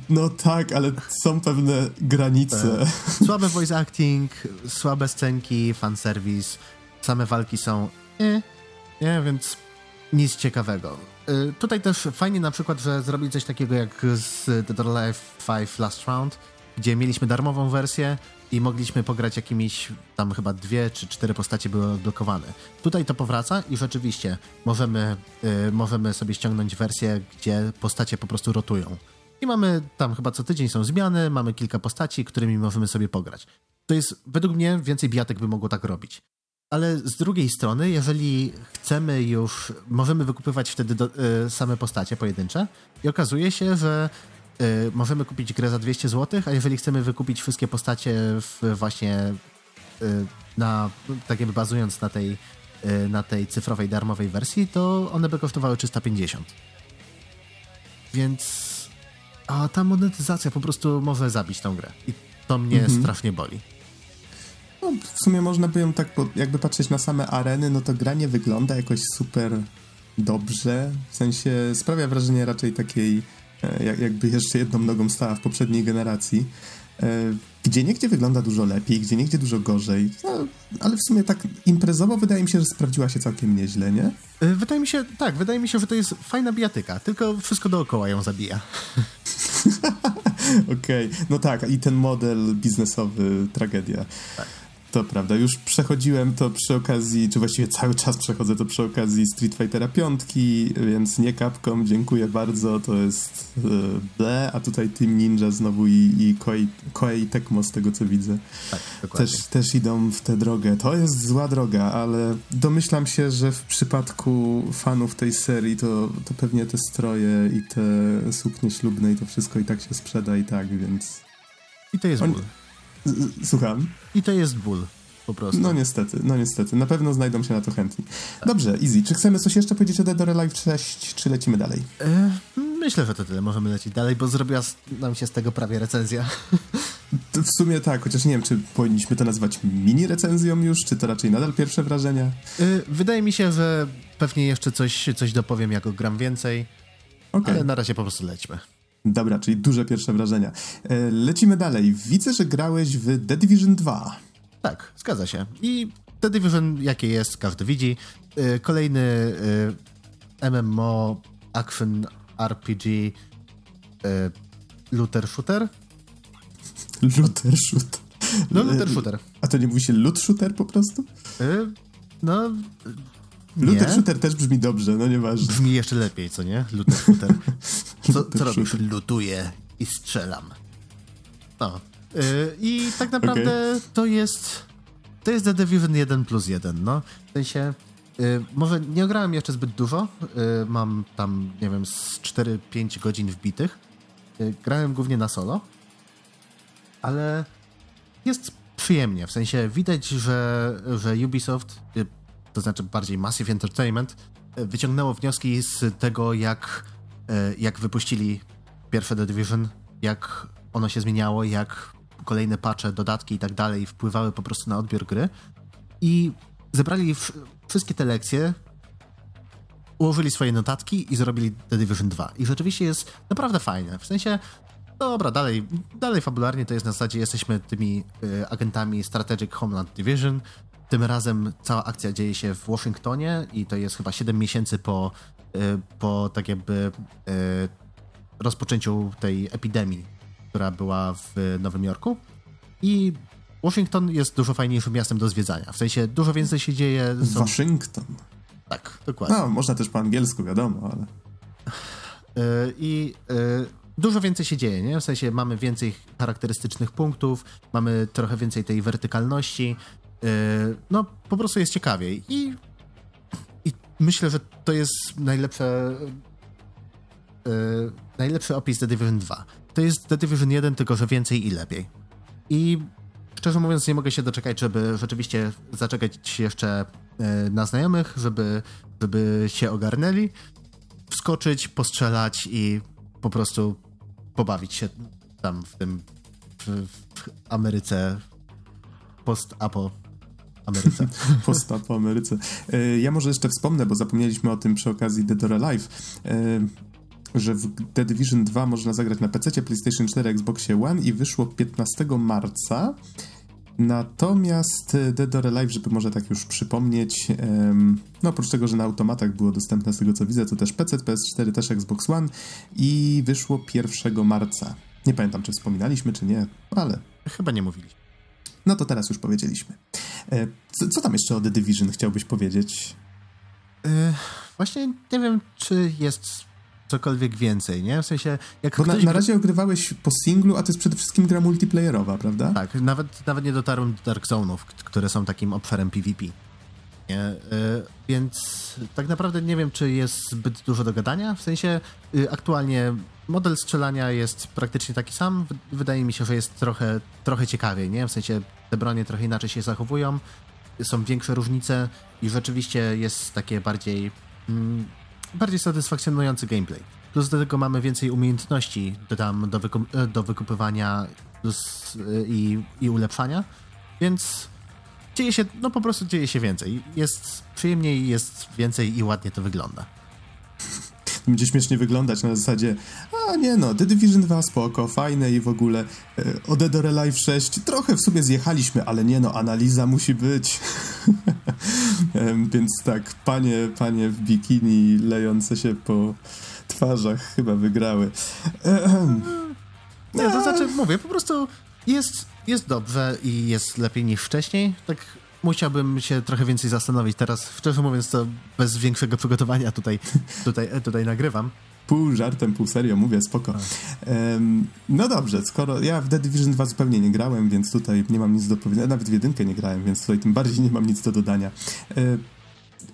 no tak, ale są pewne granice. E, <laughs> słabe voice acting, słabe scenki, fanservice, same walki są e, nie, więc nic ciekawego. E, tutaj też fajnie na przykład, że zrobili coś takiego jak z Dead or Alive 5 Last Round, gdzie mieliśmy darmową wersję i mogliśmy pograć jakimiś, tam chyba dwie czy cztery postacie były odblokowane. Tutaj to powraca i rzeczywiście możemy, yy, możemy sobie ściągnąć wersję, gdzie postacie po prostu rotują. I mamy tam chyba co tydzień są zmiany, mamy kilka postaci, którymi możemy sobie pograć. To jest, według mnie, więcej bijatek by mogło tak robić. Ale z drugiej strony, jeżeli chcemy już, możemy wykupywać wtedy do, y, same postacie pojedyncze i okazuje się, że y, możemy kupić grę za 200 zł, a jeżeli chcemy wykupić wszystkie postacie w właśnie y, na, tak jakby bazując na tej, y, na tej cyfrowej, darmowej wersji, to one by kosztowały 350. Więc a ta monetyzacja po prostu może zabić tą grę. I to mnie mhm. strasznie boli. No, w sumie można by ją tak, jakby patrzeć na same areny, no to gra nie wygląda jakoś super dobrze. W sensie sprawia wrażenie raczej takiej E, jakby jeszcze jedną nogą stała w poprzedniej generacji. E, gdzie niegdzie wygląda dużo lepiej, gdzie niegdzie dużo gorzej. No, ale w sumie tak imprezowo wydaje mi się, że sprawdziła się całkiem nieźle, nie? E, wydaje mi się, tak, wydaje mi się, że to jest fajna bijatyka, tylko wszystko dookoła ją zabija. <laughs> Okej, okay. no tak, i ten model biznesowy, tragedia. Tak. To prawda, już przechodziłem to przy okazji, czy właściwie cały czas przechodzę to przy okazji Street Fightera 5, więc nie Capcom, dziękuję bardzo, to jest e, ble, a tutaj Team Ninja znowu i, i Koei, Koei Tecmo z tego co widzę. Tak, też, też idą w tę drogę. To jest zła droga, ale domyślam się, że w przypadku fanów tej serii to, to pewnie te stroje i te suknie ślubne i to wszystko i tak się sprzeda i tak, więc... I to jest ból. Słucham? I to jest ból. po prostu. No niestety, no niestety. Na pewno znajdą się na to chętni. Dobrze, Easy, czy chcemy coś jeszcze powiedzieć o Dead or Alive 6, czy lecimy dalej? E, myślę, że to tyle. Możemy lecieć dalej, bo zrobiła nam się z tego prawie recenzja. <laughs> To w sumie tak, chociaż nie wiem, czy powinniśmy to nazywać mini recenzją już, czy to raczej nadal pierwsze wrażenia? E, wydaje mi się, że pewnie jeszcze coś, coś dopowiem, jako gram więcej, Okay. ale na razie po prostu lećmy. Dobra, czyli duże pierwsze wrażenia. E, lecimy dalej. Widzę, że grałeś w The Division 2. Tak, zgadza się. I The Division, jakie jest, każdy widzi. E, kolejny e, MMO, action RPG, looter shooter. Looter shooter. No, looter shooter. A to nie mówi się loot shooter po prostu? No, Looter shooter też brzmi dobrze, no nieważne. Brzmi jeszcze lepiej, co nie? Looter shooter. <laughs> Co, co robisz? Lutuję i strzelam. No. Yy, I tak naprawdę okay. to jest to jest The Division 1 plus 1, no. W sensie yy, może nie ograłem jeszcze zbyt dużo. Yy, mam tam, nie wiem, z 4-5 godzin wbitych. Yy, grałem głównie na solo. Ale jest przyjemnie. W sensie widać, że, że Ubisoft y, to znaczy bardziej Massive Entertainment, e, wyciągnęło wnioski z tego, jak, jak wypuścili pierwsze The Division, jak ono się zmieniało, jak kolejne patche, dodatki i tak dalej wpływały po prostu na odbiór gry i zebrali wszystkie te lekcje, ułożyli swoje notatki i zrobili The Division 2. I rzeczywiście jest naprawdę fajne. W sensie, dobra, dalej, dalej fabularnie to jest na zasadzie jesteśmy tymi y, agentami Strategic Homeland Division, tym razem cała akcja dzieje się w Waszyngtonie i to jest chyba 7 miesięcy po, po tak jakby y, rozpoczęciu tej epidemii, która była w Nowym Jorku. I Waszyngton jest dużo fajniejszym miastem do zwiedzania. W sensie dużo więcej się dzieje. Są... Waszyngton. Tak, dokładnie. No, można też po angielsku, wiadomo, ale. Y, I dużo więcej się dzieje, nie? W sensie mamy więcej charakterystycznych punktów, mamy trochę więcej tej wertykalności, no po prostu jest ciekawiej i myślę, że to jest najlepsze e, najlepszy opis The Division 2. To jest The Division 1, tylko że więcej i lepiej. I szczerze mówiąc nie mogę się doczekać, żeby rzeczywiście zaczekać jeszcze e, na znajomych, żeby, żeby się ogarnęli, wskoczyć, postrzelać i po prostu pobawić się tam w tym w, w Ameryce post-apo Ameryce. <laughs> Posta po Ameryce. E, ja może jeszcze wspomnę, bo zapomnieliśmy o tym przy okazji Dead or Alive, e, że w The Division 2 można zagrać na PC, PlayStation 4, Xboxie One i wyszło 15 marca. Natomiast Dead or Alive, żeby może tak już przypomnieć, no oprócz tego, że na automatach było dostępne z tego co widzę, to też PC, PS4, też Xbox One i wyszło 1 marca. Nie pamiętam, czy wspominaliśmy, czy nie, ale... Chyba nie mówiliśmy. No to teraz już powiedzieliśmy. E, co, co tam jeszcze o The Division chciałbyś powiedzieć? Yy, właśnie nie wiem, czy jest cokolwiek więcej, nie? W sensie, jak Bo na, na razie ogrywałeś po singlu, a to jest przede wszystkim gra multiplayerowa, prawda? Tak, nawet, nawet nie dotarłem do Dark Zone'ów, które są takim obszarem PvP. Nie? Yy, więc tak naprawdę nie wiem, czy jest zbyt dużo do gadania. W sensie yy, aktualnie model strzelania jest praktycznie taki sam. Wydaje mi się, że jest trochę, trochę ciekawiej, nie? W sensie te bronie trochę inaczej się zachowują, są większe różnice i rzeczywiście jest takie bardziej mm, bardziej satysfakcjonujący gameplay. Plus do tego mamy więcej umiejętności do, wykup do wykupywania plus, y, i, i ulepszania, więc dzieje się, no po prostu dzieje się więcej. Jest przyjemniej, jest więcej i ładnie to wygląda będzie śmiesznie wyglądać na zasadzie a nie no, The Division 2 spoko, fajne i w ogóle e, o Dead or Alive 6 trochę w sumie zjechaliśmy, ale nie no, analiza musi być. <laughs> Więc tak, panie, panie w bikini lejące się po twarzach chyba wygrały. Nie, to znaczy, mówię, po prostu jest, jest dobrze i jest lepiej niż wcześniej. Tak musiałbym się trochę więcej zastanowić. Teraz, szczerze mówiąc, to bez większego przygotowania tutaj, <laughs> tutaj, tutaj nagrywam. Pół żartem, pół serio, mówię, spoko. Um, no dobrze, skoro ja w The Division 2 zupełnie nie grałem, więc tutaj nie mam nic do powiedzenia, nawet w jedynkę nie grałem, więc tutaj tym bardziej nie mam nic do dodania. E,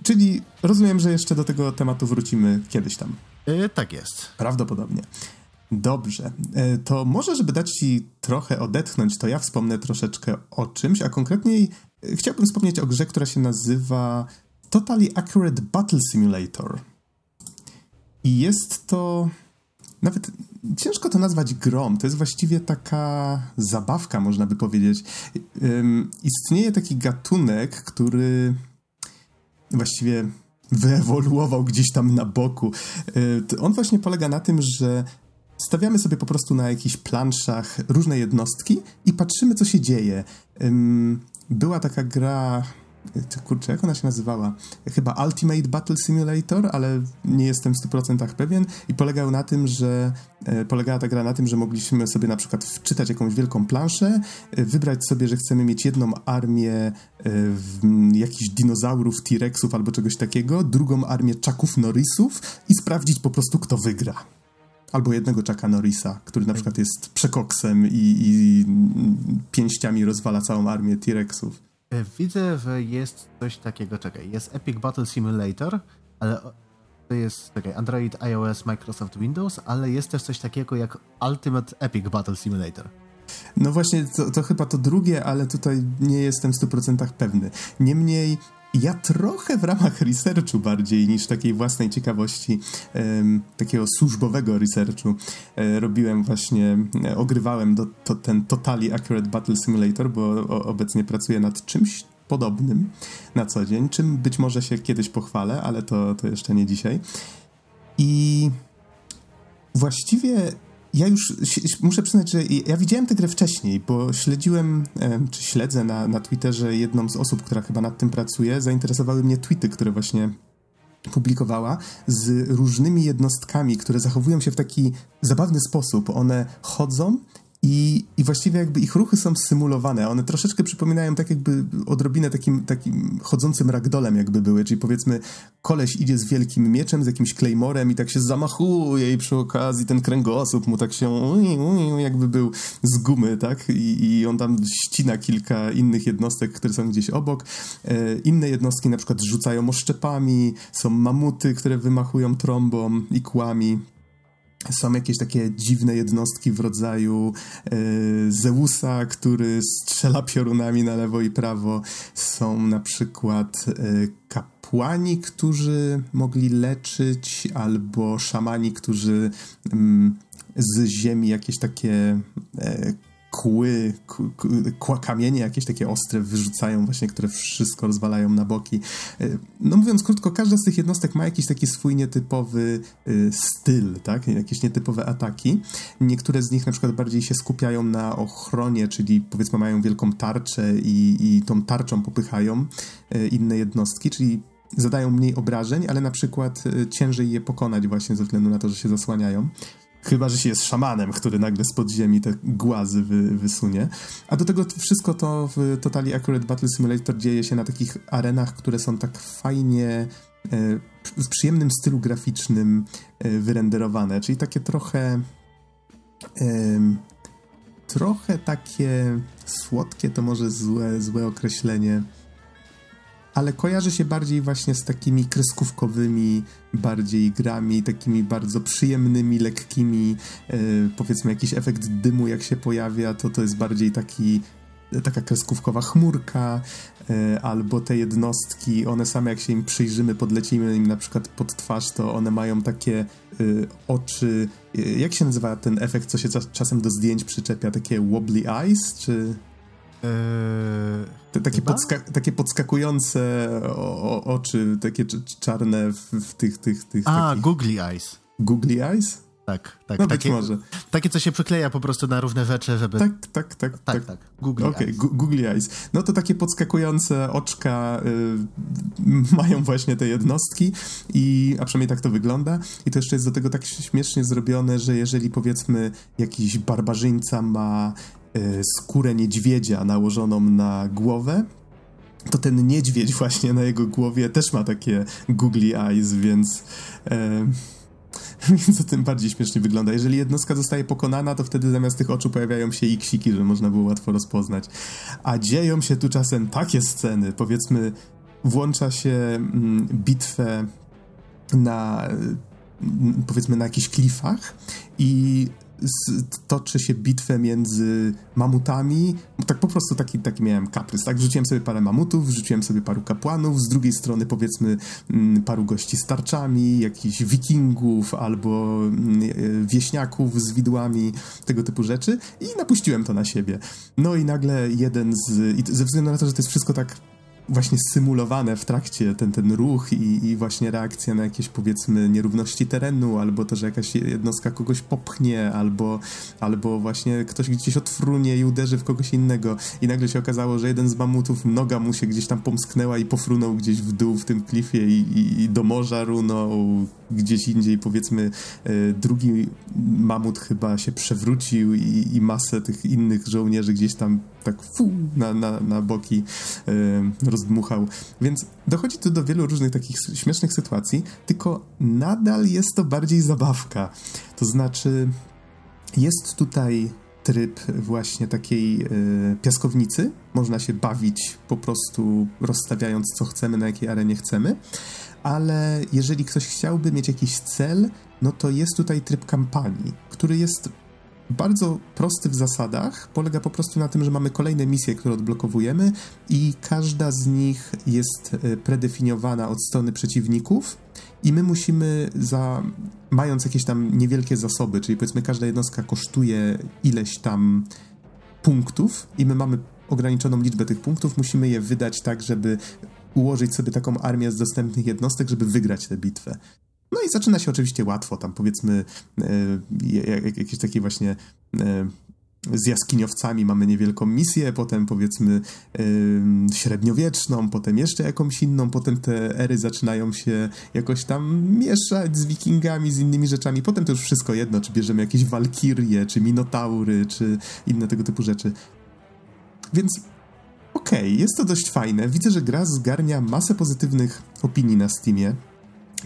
czyli rozumiem, że jeszcze do tego tematu wrócimy kiedyś tam. E, tak jest. Prawdopodobnie. Dobrze, e, to może, żeby dać ci trochę odetchnąć, to ja wspomnę troszeczkę o czymś, a konkretniej chciałbym wspomnieć o grze, która się nazywa Totally Accurate Battle Simulator. I jest to. Nawet ciężko to nazwać grom. To jest właściwie taka zabawka, można by powiedzieć. Istnieje taki gatunek, który właściwie wyewoluował gdzieś tam na boku. E, on właśnie polega na tym, że stawiamy sobie po prostu na jakichś planszach różne jednostki i patrzymy, co się dzieje. Była taka gra kurczę, jak ona się nazywała? Chyba Ultimate Battle Simulator, ale nie jestem w 100% pewien i polegał na tym, że e, polegała ta gra na tym, że mogliśmy sobie na przykład wczytać jakąś wielką planszę, e, wybrać sobie, że chcemy mieć jedną armię e, jakichś dinozaurów, T-Rexów albo czegoś takiego, drugą armię czaków Norrisów i sprawdzić po prostu, kto wygra albo jednego Chucka Norrisa, który na przykład jest przekoksem i, i pięściami rozwala całą armię T-Rexów. E, widzę, że jest coś takiego, czekaj, jest Epic Battle Simulator, ale to jest, czekaj, Android, iOS, Microsoft Windows, ale jest też coś takiego jak Ultimate Epic Battle Simulator. No właśnie, to, to chyba to drugie, ale tutaj nie jestem w 100% pewny. Niemniej ja trochę w ramach researchu bardziej niż takiej własnej ciekawości, takiego służbowego researchu um, robiłem właśnie, um, ogrywałem do, to, ten Totally Accurate Battle Simulator, bo obecnie pracuję nad czymś podobnym na co dzień, czym być może się kiedyś pochwalę, ale to, to jeszcze nie dzisiaj. I właściwie ja już muszę przyznać, że ja widziałem tę grę wcześniej, bo śledziłem, czy śledzę na, na Twitterze jedną z osób, która chyba nad tym pracuje. Zainteresowały mnie tweety, które właśnie publikowała z różnymi jednostkami, które zachowują się w taki zabawny sposób. One chodzą i, I właściwie jakby ich ruchy są symulowane. One troszeczkę przypominają tak jakby odrobinę takim, takim chodzącym ragdolem jakby były, czyli powiedzmy koleś idzie z wielkim mieczem, z jakimś claymorem i tak się zamachuje i przy okazji ten kręgosłup mu tak się jakby był z gumy, tak? I, i on tam ścina kilka innych jednostek, które są gdzieś obok. E, inne jednostki na przykład rzucają oszczepami, są mamuty, które wymachują trąbą i kłami są jakieś takie dziwne jednostki w rodzaju e, Zeusa, który strzela piorunami na lewo i prawo. Są na przykład e, kapłani, którzy mogli leczyć, albo szamani, którzy mm, z ziemi jakieś takie e, kły, kła, kamienie jakieś takie ostre wyrzucają właśnie, które wszystko rozwalają na boki. E, no mówiąc krótko, każda z tych jednostek ma jakiś taki swój nietypowy e, styl, tak? Jakieś nietypowe ataki. Niektóre z nich na przykład bardziej się skupiają na ochronie, czyli powiedzmy mają wielką tarczę i, i tą tarczą popychają e, inne jednostki, czyli zadają mniej obrażeń, ale na przykład ciężej je pokonać właśnie ze względu na to, że się zasłaniają. Chyba, że się jest szamanem, który nagle z podziemi te głazy wy, wysunie. A do tego wszystko to w Totally Accurate Battle Simulator dzieje się na takich arenach, które są tak fajnie e, w przyjemnym stylu graficznym e, wyrenderowane, czyli takie trochę trochę takie słodkie, to może złe, złe określenie, ale kojarzy się bardziej właśnie z takimi kreskówkowymi bardziej grami, takimi bardzo przyjemnymi, lekkimi, e, powiedzmy jakiś efekt dymu jak się pojawia, to to jest bardziej taki taka kreskówkowa chmurka, e, albo te jednostki, one same jak się im przyjrzymy, podlecimy im na przykład pod twarz, to one mają takie e, oczy, jak się nazywa ten efekt, co się czasem do zdjęć przyczepia, takie wobbly eyes, czy... Te, takie, podska takie podskakujące o, o, oczy, takie czarne w, w tych, tych, tych... A, takich... googly eyes. Googly eyes? Tak, tak. No takie, może. Takie, co się przykleja po prostu na różne rzeczy, żeby... Tak, tak, tak. Tak, tak. tak. Google okay, Eyes. Google Eyes. No to takie podskakujące oczka y, <laughs> mają właśnie te jednostki i, a przynajmniej tak to wygląda. I to jeszcze jest do tego tak śmiesznie zrobione, że jeżeli powiedzmy jakiś barbarzyńca ma skórę niedźwiedzia nałożoną na głowę, to ten niedźwiedź <laughs> właśnie na jego głowie też ma takie googly eyes, więc... E, <laughs> więc to tym bardziej śmiesznie wygląda. Jeżeli jednostka zostaje pokonana, to wtedy zamiast tych oczu pojawiają się iksiki, że można było łatwo rozpoznać. A dzieją się tu czasem takie sceny, powiedzmy, włącza się mm, bitwę na powiedzmy na jakichś klifach i toczy się bitwę między mamutami. Tak po prostu taki, taki miałem kaprys, tak? Wrzuciłem sobie parę mamutów, wrzuciłem sobie paru kapłanów, z drugiej strony powiedzmy mm, paru gości z tarczami, jakichś wikingów albo mm, e, wieśniaków z widłami, tego typu rzeczy i napuściłem to na siebie. No i nagle jeden z... I ze względu na to, że to jest wszystko tak właśnie symulowane w trakcie ten, ten ruch i, i, właśnie reakcja na jakieś powiedzmy nierówności terenu, albo to, że jakaś jednostka kogoś popchnie, albo, albo właśnie ktoś gdzieś odfrunie i uderzy w kogoś innego. I nagle się okazało, że jeden z mamutów noga mu się gdzieś tam pomsknęła i pofrunął gdzieś w dół w tym klifie i, i, i do morza runął gdzieś indziej powiedzmy e, drugi mamut chyba się przewrócił i, i masę tych innych żołnierzy gdzieś tam tak fu, na, na, na boki e, rozdmuchał. Więc dochodzi tu do wielu różnych takich śmiesznych sytuacji, tylko nadal jest to bardziej zabawka. To znaczy jest tutaj tryb właśnie takiej e, piaskownicy. Można się bawić po prostu rozstawiając co chcemy, na jakiej arenie chcemy ale jeżeli ktoś chciałby mieć jakiś cel, no to jest tutaj tryb kampanii, który jest bardzo prosty w zasadach. Polega po prostu na tym, że mamy kolejne misje, które odblokowujemy, i każda z nich jest e, predefiniowana od strony przeciwników. I my musimy, za, mając jakieś tam niewielkie zasoby, czyli powiedzmy każda jednostka kosztuje ileś tam punktów, i my mamy ograniczoną liczbę tych punktów, musimy je wydać tak, żeby ułożyć sobie taką armię z dostępnych jednostek, żeby wygrać tę bitwę. No i zaczyna się oczywiście łatwo, tam powiedzmy e, jakieś takie właśnie e, z jaskiniowcami mamy niewielką misję, potem powiedzmy e, średniowieczną, potem jeszcze jakąś inną, potem te ery zaczynają się jakoś tam mieszać z wikingami, z innymi rzeczami, potem to już wszystko jedno, czy bierzemy jakieś walkirie, czy minotaury, czy inne tego typu rzeczy. Więc okej, okay, jest to dość fajne. Widzę, że gra zgarnia masę pozytywnych opinii na Steamie.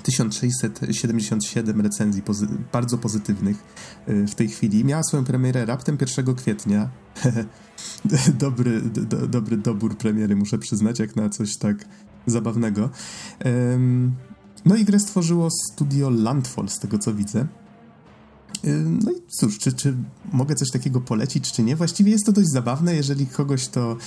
1677 recenzji pozy bardzo pozytywnych y, w tej chwili. Miała swoją premierę raptem 1 kwietnia. <laughs> dobry, do, dobry dobór premiery, muszę przyznać, jak na coś tak zabawnego. No i grę stworzyło studio Landfall, z tego co widzę. No i cóż, czy, czy mogę coś takiego polecić, czy nie? Właściwie jest to dość zabawne, jeżeli kogoś to.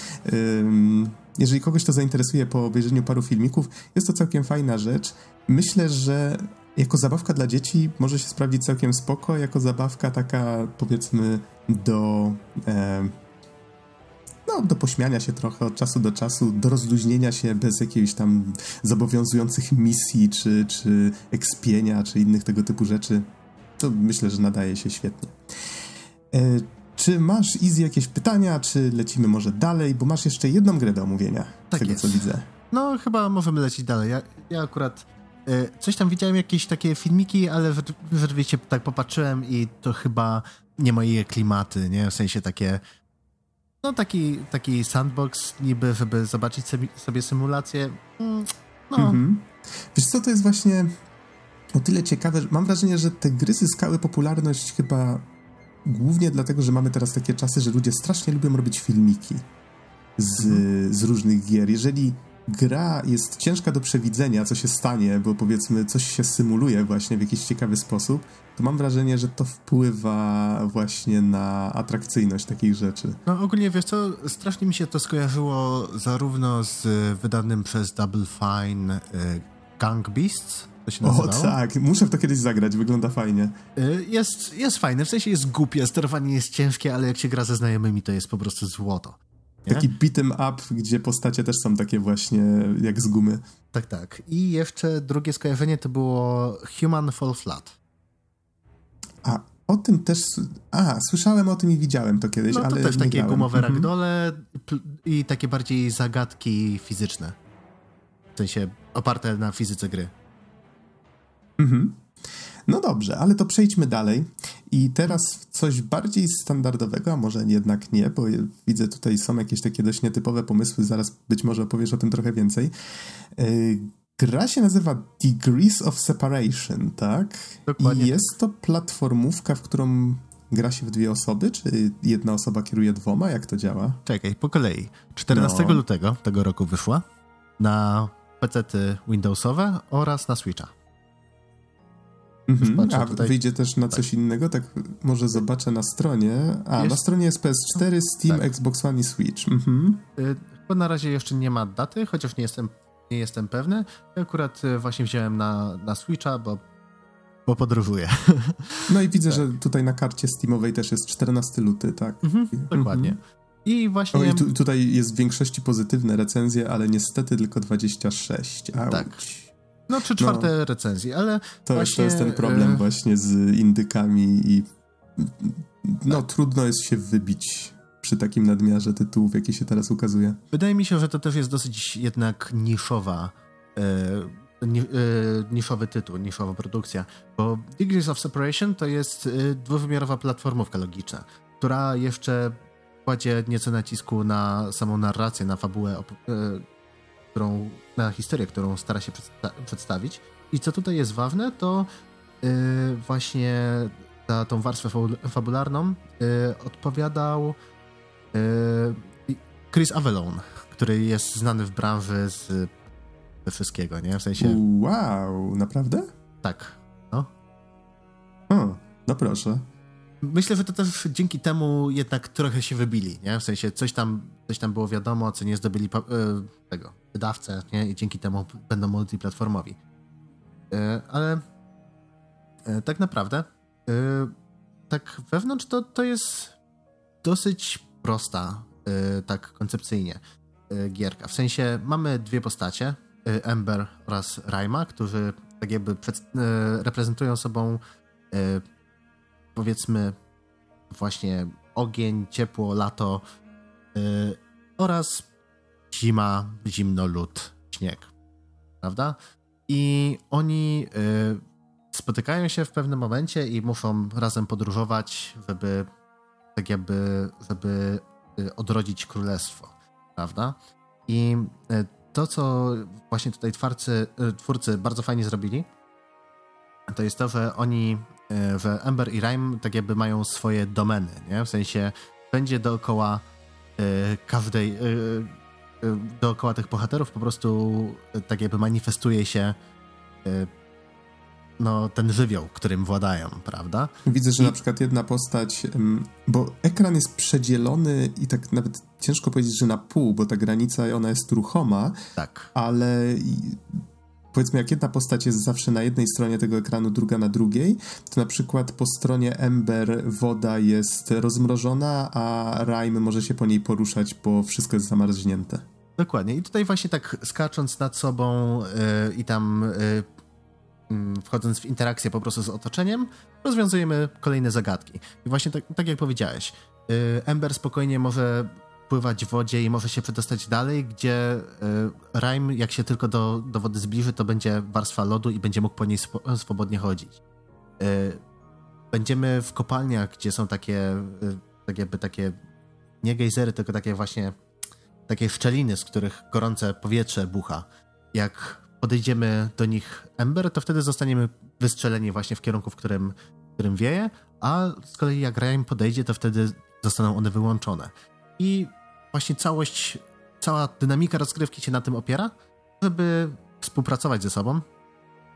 Jeżeli kogoś to zainteresuje po obejrzeniu paru filmików, jest to całkiem fajna rzecz. Myślę, że jako zabawka dla dzieci może się sprawdzić całkiem spoko, jako zabawka taka powiedzmy do. no, do pośmiania się trochę od czasu do czasu, do rozluźnienia się bez jakichś tam zobowiązujących misji, czy, czy ekspienia, czy innych tego typu rzeczy to myślę, że nadaje się świetnie. E, czy masz, Izzy, jakieś pytania, czy lecimy może dalej, bo masz jeszcze jedną grę do omówienia, tak z tego jest. co widzę. No, chyba możemy lecieć dalej. Ja, ja akurat e, coś tam widziałem, jakieś takie filmiki, ale rzeczywiście tak popatrzyłem i to chyba nie moje klimaty, nie? W sensie takie no taki, taki sandbox niby, żeby zobaczyć sobie, sobie symulację. Mm, no. Mhm. Wiesz co, to jest właśnie o tyle ciekawe, że mam wrażenie, że te gry zyskały popularność chyba głównie dlatego, że mamy teraz takie czasy, że ludzie strasznie lubią robić filmiki z, mhm. z różnych gier. Jeżeli gra jest ciężka do przewidzenia, co się stanie, bo powiedzmy coś się symuluje właśnie w jakiś ciekawy sposób, to mam wrażenie, że to wpływa właśnie na atrakcyjność takich rzeczy. No ogólnie wiesz co, strasznie mi się to skojarzyło zarówno z wydanym przez Double Fine y, Gang Beasts, to się nazywało? O tak, muszę w to kiedyś zagrać, wygląda fajnie. Y, jest, jest fajne, w sensie jest głupie, sterowanie jest ciężkie, ale jak się gra ze znajomymi, to jest po prostu złoto. Nie? Taki beat'em up, gdzie postacie też są takie właśnie jak z gumy. Tak, tak. I jeszcze drugie skojarzenie to było Human Fall Flat. A, o tym też... A, słyszałem o tym i widziałem to kiedyś, no, to ale też takie grałem. gumowe mhm. ragdole i takie bardziej zagadki fizyczne. W sensie oparte na fizyce gry. Mhm. No dobrze, ale to przejdźmy dalej. I teraz coś bardziej standardowego, a może jednak nie, bo widzę tutaj są jakieś takie dość nietypowe pomysły, zaraz być może opowiesz o tym trochę więcej. E, gra się nazywa Degrees of Separation, tak? Dokładnie. I jest to platformówka, w którą gra się w dwie osoby, czy jedna osoba kieruje dwoma? Jak to działa? Czekaj, po kolei. 14 no. lutego tego roku wyszła na PC Windowsowe oraz na Switcha. Mhm. A tutaj... wyjdzie też na coś tak. innego? Tak może zobaczę na stronie. A, jest... na stronie jest PS4, Steam, tak. Xbox One i Switch. Mhm. Chyba na razie jeszcze nie ma daty, chociaż nie jestem, nie jestem pewny. Ja akurat y, właśnie wziąłem na, na Switcha, bo bo podróżuję. No i widzę, <laughs> tak. że tutaj na karcie Steamowej też jest 14 luty, tak? Mhm, dokładnie. Mhm. I właśnie. O, i tu, tutaj jest w większości pozytywne recenzje, ale niestety tylko 26. Auć. Tak. No, trzy czwarte no, recenzji, ale. To, właśnie, to jest ten problem e... właśnie z indykami i. No, tak. trudno jest się wybić przy takim nadmiarze tytułów, jaki się teraz ukazuje. Wydaje mi się, że to też jest dosyć jednak niszowa. E E, niszowy tytuł, niszowa produkcja, bo Degrees of Separation to jest e, dwuwymiarowa platformówka logiczna, która jeszcze kładzie nieco nacisku na samą narrację, na fabułę, którą, na historię, którą stara się przedsta przedstawić. I co tutaj jest ważne, to właśnie za tą warstwę fabularną odpowiadał Chris Avalon, który jest znany w branży z wszystkiego, nie? W sensie... Wow, naprawdę? Tak, no. O, no proszę. Myślę, że to też dzięki temu jednak trochę się wybili, nie? W sensie coś tam, coś tam było wiadomo, co nie zdobyli e, tego wydawcę, nie? I dzięki temu będą multiplatformowi. E, ale e, tak naprawdę tak wewnątrz to, to jest dosyć prosta tak koncepcyjnie gierka. W sensie mamy dwie postacie, Ember oraz Raima, którzy tak jakby reprezentują sobą powiedzmy właśnie ogień, ciepło, lato oraz zima, zimno, lód, śnieg. Prawda? I oni spotykają się w pewnym momencie i muszą razem podróżować, żeby tak jakby, żeby odrodzić królestwo. Prawda? I to, co właśnie tutaj twórcy, e, twórcy bardzo fajnie zrobili, to jest to, że oni, e, że Ember i Rhyme tak jakby mają swoje domeny, nie? W sensie będzie dookoła każdej, dookoła tych bohaterów po prostu tak jakby manifestuje się no, ten żywioł, którym władają, prawda? Widzę, że I... na przykład jedna postać, bo ekran jest przedzielony i tak nawet ciężko powiedzieć, że na pół, bo ta granica ona jest ruchoma, tak. ale powiedzmy, jak jedna postać jest zawsze na jednej stronie tego ekranu, druga na drugiej, to na przykład po stronie Ember woda jest rozmrożona, a Rime może się po niej poruszać, bo wszystko jest zamarznięte. Dokładnie. I tutaj właśnie tak skacząc nad sobą yy, i tam yy, wchodząc w interakcję po prostu z otoczeniem, rozwiązujemy kolejne zagadki. I właśnie tak, tak jak powiedziałeś, y, Ember spokojnie może pływać w wodzie i może się przedostać dalej, gdzie Rime, jak się tylko do, do wody zbliży, to będzie warstwa lodu i będzie mógł po niej swobodnie chodzić. Y, będziemy w kopalniach, gdzie są takie, tak jakby takie, nie gejzery, tylko takie właśnie takie szczeliny, z których gorące powietrze bucha. Jak podejdziemy do nich Ember, to wtedy zostaniemy wystrzeleni właśnie w kierunku, w którym, w którym wieje, a z kolei jak Ryan podejdzie, to wtedy zostaną one wyłączone. I właśnie całość, cała dynamika rozgrywki się na tym opiera, żeby współpracować ze sobą,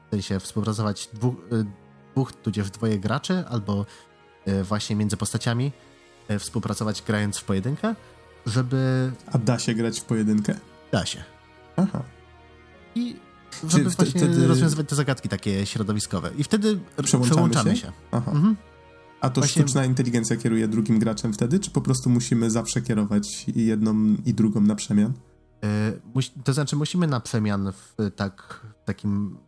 w sensie współpracować dwóch, y, dwóch tudzież dwoje graczy, albo y, właśnie między postaciami y, współpracować grając w pojedynkę, żeby... A da się grać w pojedynkę? Da się. Aha. I żeby właśnie wtedy... rozwiązywać te zagadki takie środowiskowe. I wtedy przełączamy się. się. Mhm. A to właśnie... sztuczna inteligencja kieruje drugim graczem wtedy, czy po prostu musimy zawsze kierować jedną i drugą na przemian? Yy, to znaczy musimy na przemian w tak, takim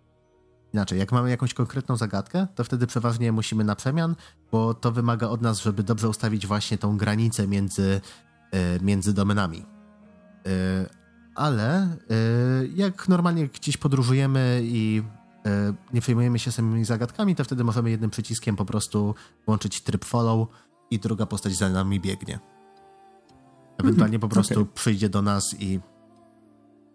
inaczej. Jak mamy jakąś konkretną zagadkę, to wtedy przeważnie musimy na przemian, bo to wymaga od nas, żeby dobrze ustawić właśnie tą granicę między, yy, między domenami. Yy, ale jak normalnie gdzieś podróżujemy i nie przejmujemy się samymi zagadkami, to wtedy możemy jednym przyciskiem po prostu włączyć tryb follow i druga postać za nami biegnie. Ewentualnie po prostu okay. przyjdzie do nas i,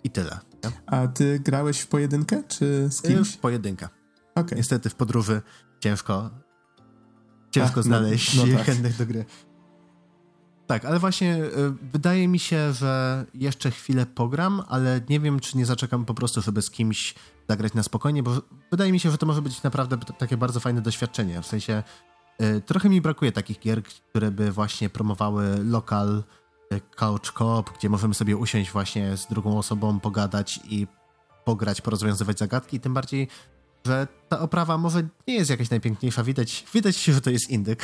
i tyle. Nie? A ty grałeś w pojedynkę, czy z y, kimś? W pojedynkę. Okay. Niestety w podróży ciężko ciężko Ach, no, znaleźć no, no <laughs> tak. chętnych do gry. Tak, ale właśnie y, wydaje mi się, że jeszcze chwilę pogram, ale nie wiem, czy nie zaczekam po prostu, żeby z kimś zagrać na spokojnie, bo wydaje mi się, że to może być naprawdę takie bardzo fajne doświadczenie. W sensie y, trochę mi brakuje takich gier, które by właśnie promowały lokal y, couch co-op, gdzie możemy sobie usiąść właśnie z drugą osobą, pogadać i pograć, porozwiązywać zagadki, tym bardziej, że ta oprawa może nie jest jakaś najpiękniejsza. Widać, widać że to jest indyk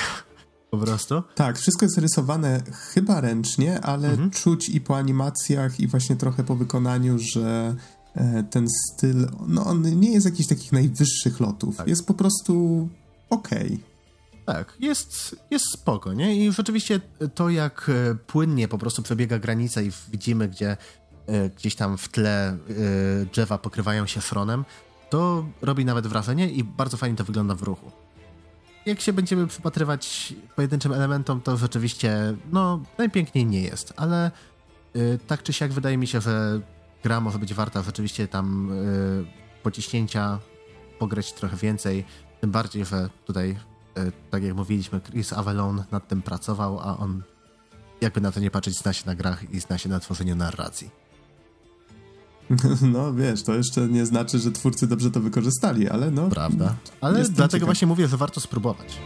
po prostu. Tak, wszystko jest rysowane chyba ręcznie, ale mhm. czuć i po animacjach, i właśnie trochę po wykonaniu, że e, ten styl, no on nie jest jakiś takich najwyższych lotów. Tak. Jest po prostu okej. Okay. Tak, jest, jest spoko, nie? I rzeczywiście to, jak e, płynnie po prostu przebiega granica i widzimy, gdzie e, gdzieś tam w tle drzewa pokrywają się fronem, to robi nawet wrażenie i bardzo fajnie to wygląda w ruchu jak się będziemy przypatrywać pojedynczym elementom, to rzeczywiście, no, najpiękniej nie jest, ale y, tak czy siak wydaje mi się, że gra może być warta rzeczywiście tam y, pociśnięcia, pograć trochę więcej, tym bardziej, że tutaj, y, tak jak mówiliśmy, Chris Avalon nad tym pracował, a on jakby na to nie patrzeć, zna się na grach i zna się na tworzeniu narracji. <laughs> No wiesz, to jeszcze nie znaczy, że twórcy dobrze to wykorzystali, ale no. Prawda. Ale dlatego ciekaw. właśnie mówię, że warto spróbować.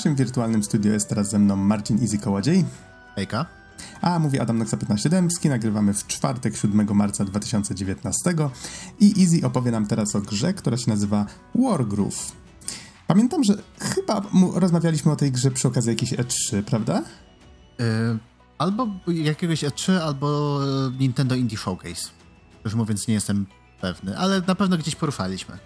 Naszym wirtualnym studio jest teraz ze mną Marcin Easy Kołodziej. Hejka. A mówi Adam Noxa 15 Dębski. Nagrywamy w czwartek 7 marca 2019 i Easy opowie nam teraz o grze, która się nazywa Wargroove. Pamiętam, że chyba rozmawialiśmy o tej grze przy okazji jakiejś E3, prawda? Yy, albo jakiegoś E3, albo e, Nintendo Indie Showcase. Już mówiąc, nie jestem pewny, ale na pewno gdzieś poruszaliśmy.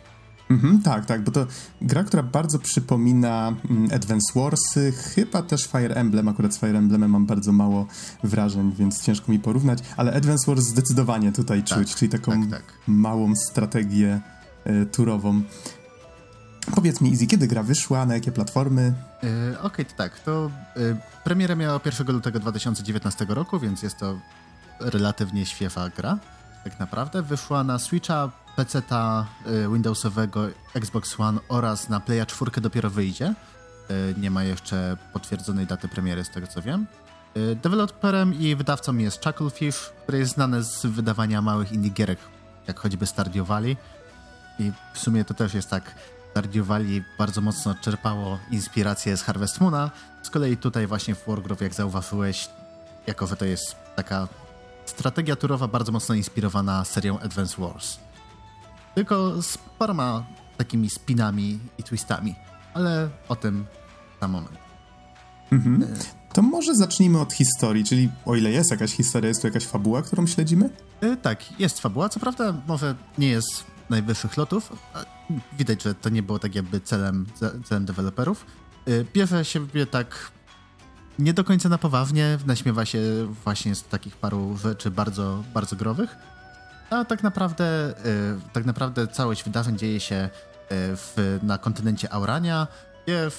Mhm, tak, tak, bo to gra, która bardzo przypomina mm, Advance Warsy, chyba też Fire Emblem, akurat z Fire Emblemem mam bardzo mało wrażeń, więc ciężko mi porównać, ale Advance Wars zdecydowanie tutaj tak, czuć, czyli taką tak, tak. małą strategię y, turową. Powiedz mi, Easy, kiedy gra wyszła, na jakie platformy? Yy, Okej, okay, to tak, to yy, premiera miała 1 lutego 2019 roku, więc jest to relatywnie świeża gra, tak naprawdę. Wyszła na Switcha, PC-ta y, Windowsowego, Xbox One oraz na Playa 4 dopiero wyjdzie. Y, nie ma jeszcze potwierdzonej daty premiery, z tego co wiem. Y, deweloperem i wydawcą jest Chucklefish, który jest znany z wydawania małych indie gierek, jak choćby Stardew Valley. I w sumie to też jest tak, Stardew Valley bardzo mocno czerpało inspirację z Harvest Moona. Z kolei tutaj właśnie w Wargroove, jak zauważyłeś, jako to jest taka strategia turowa bardzo mocno inspirowana serią Advance Wars. Tylko z paroma takimi spinami i twistami. Ale o tym na moment. Mhm. E, to może zacznijmy od historii, czyli o ile jest jakaś historia, jest to jakaś fabuła, którą śledzimy? Yy, tak, jest fabuła. Co prawda może nie jest najwyższych lotów. Widać, że to nie było tak jakby celem, celem deweloperów. Yy, bierze siebie tak nie do końca na poważnie, naśmiewa się właśnie z takich paru rzeczy bardzo, bardzo growych a tak naprawdę, y, tak naprawdę całość wydarzeń dzieje się y, w, na kontynencie Aurania, gdzie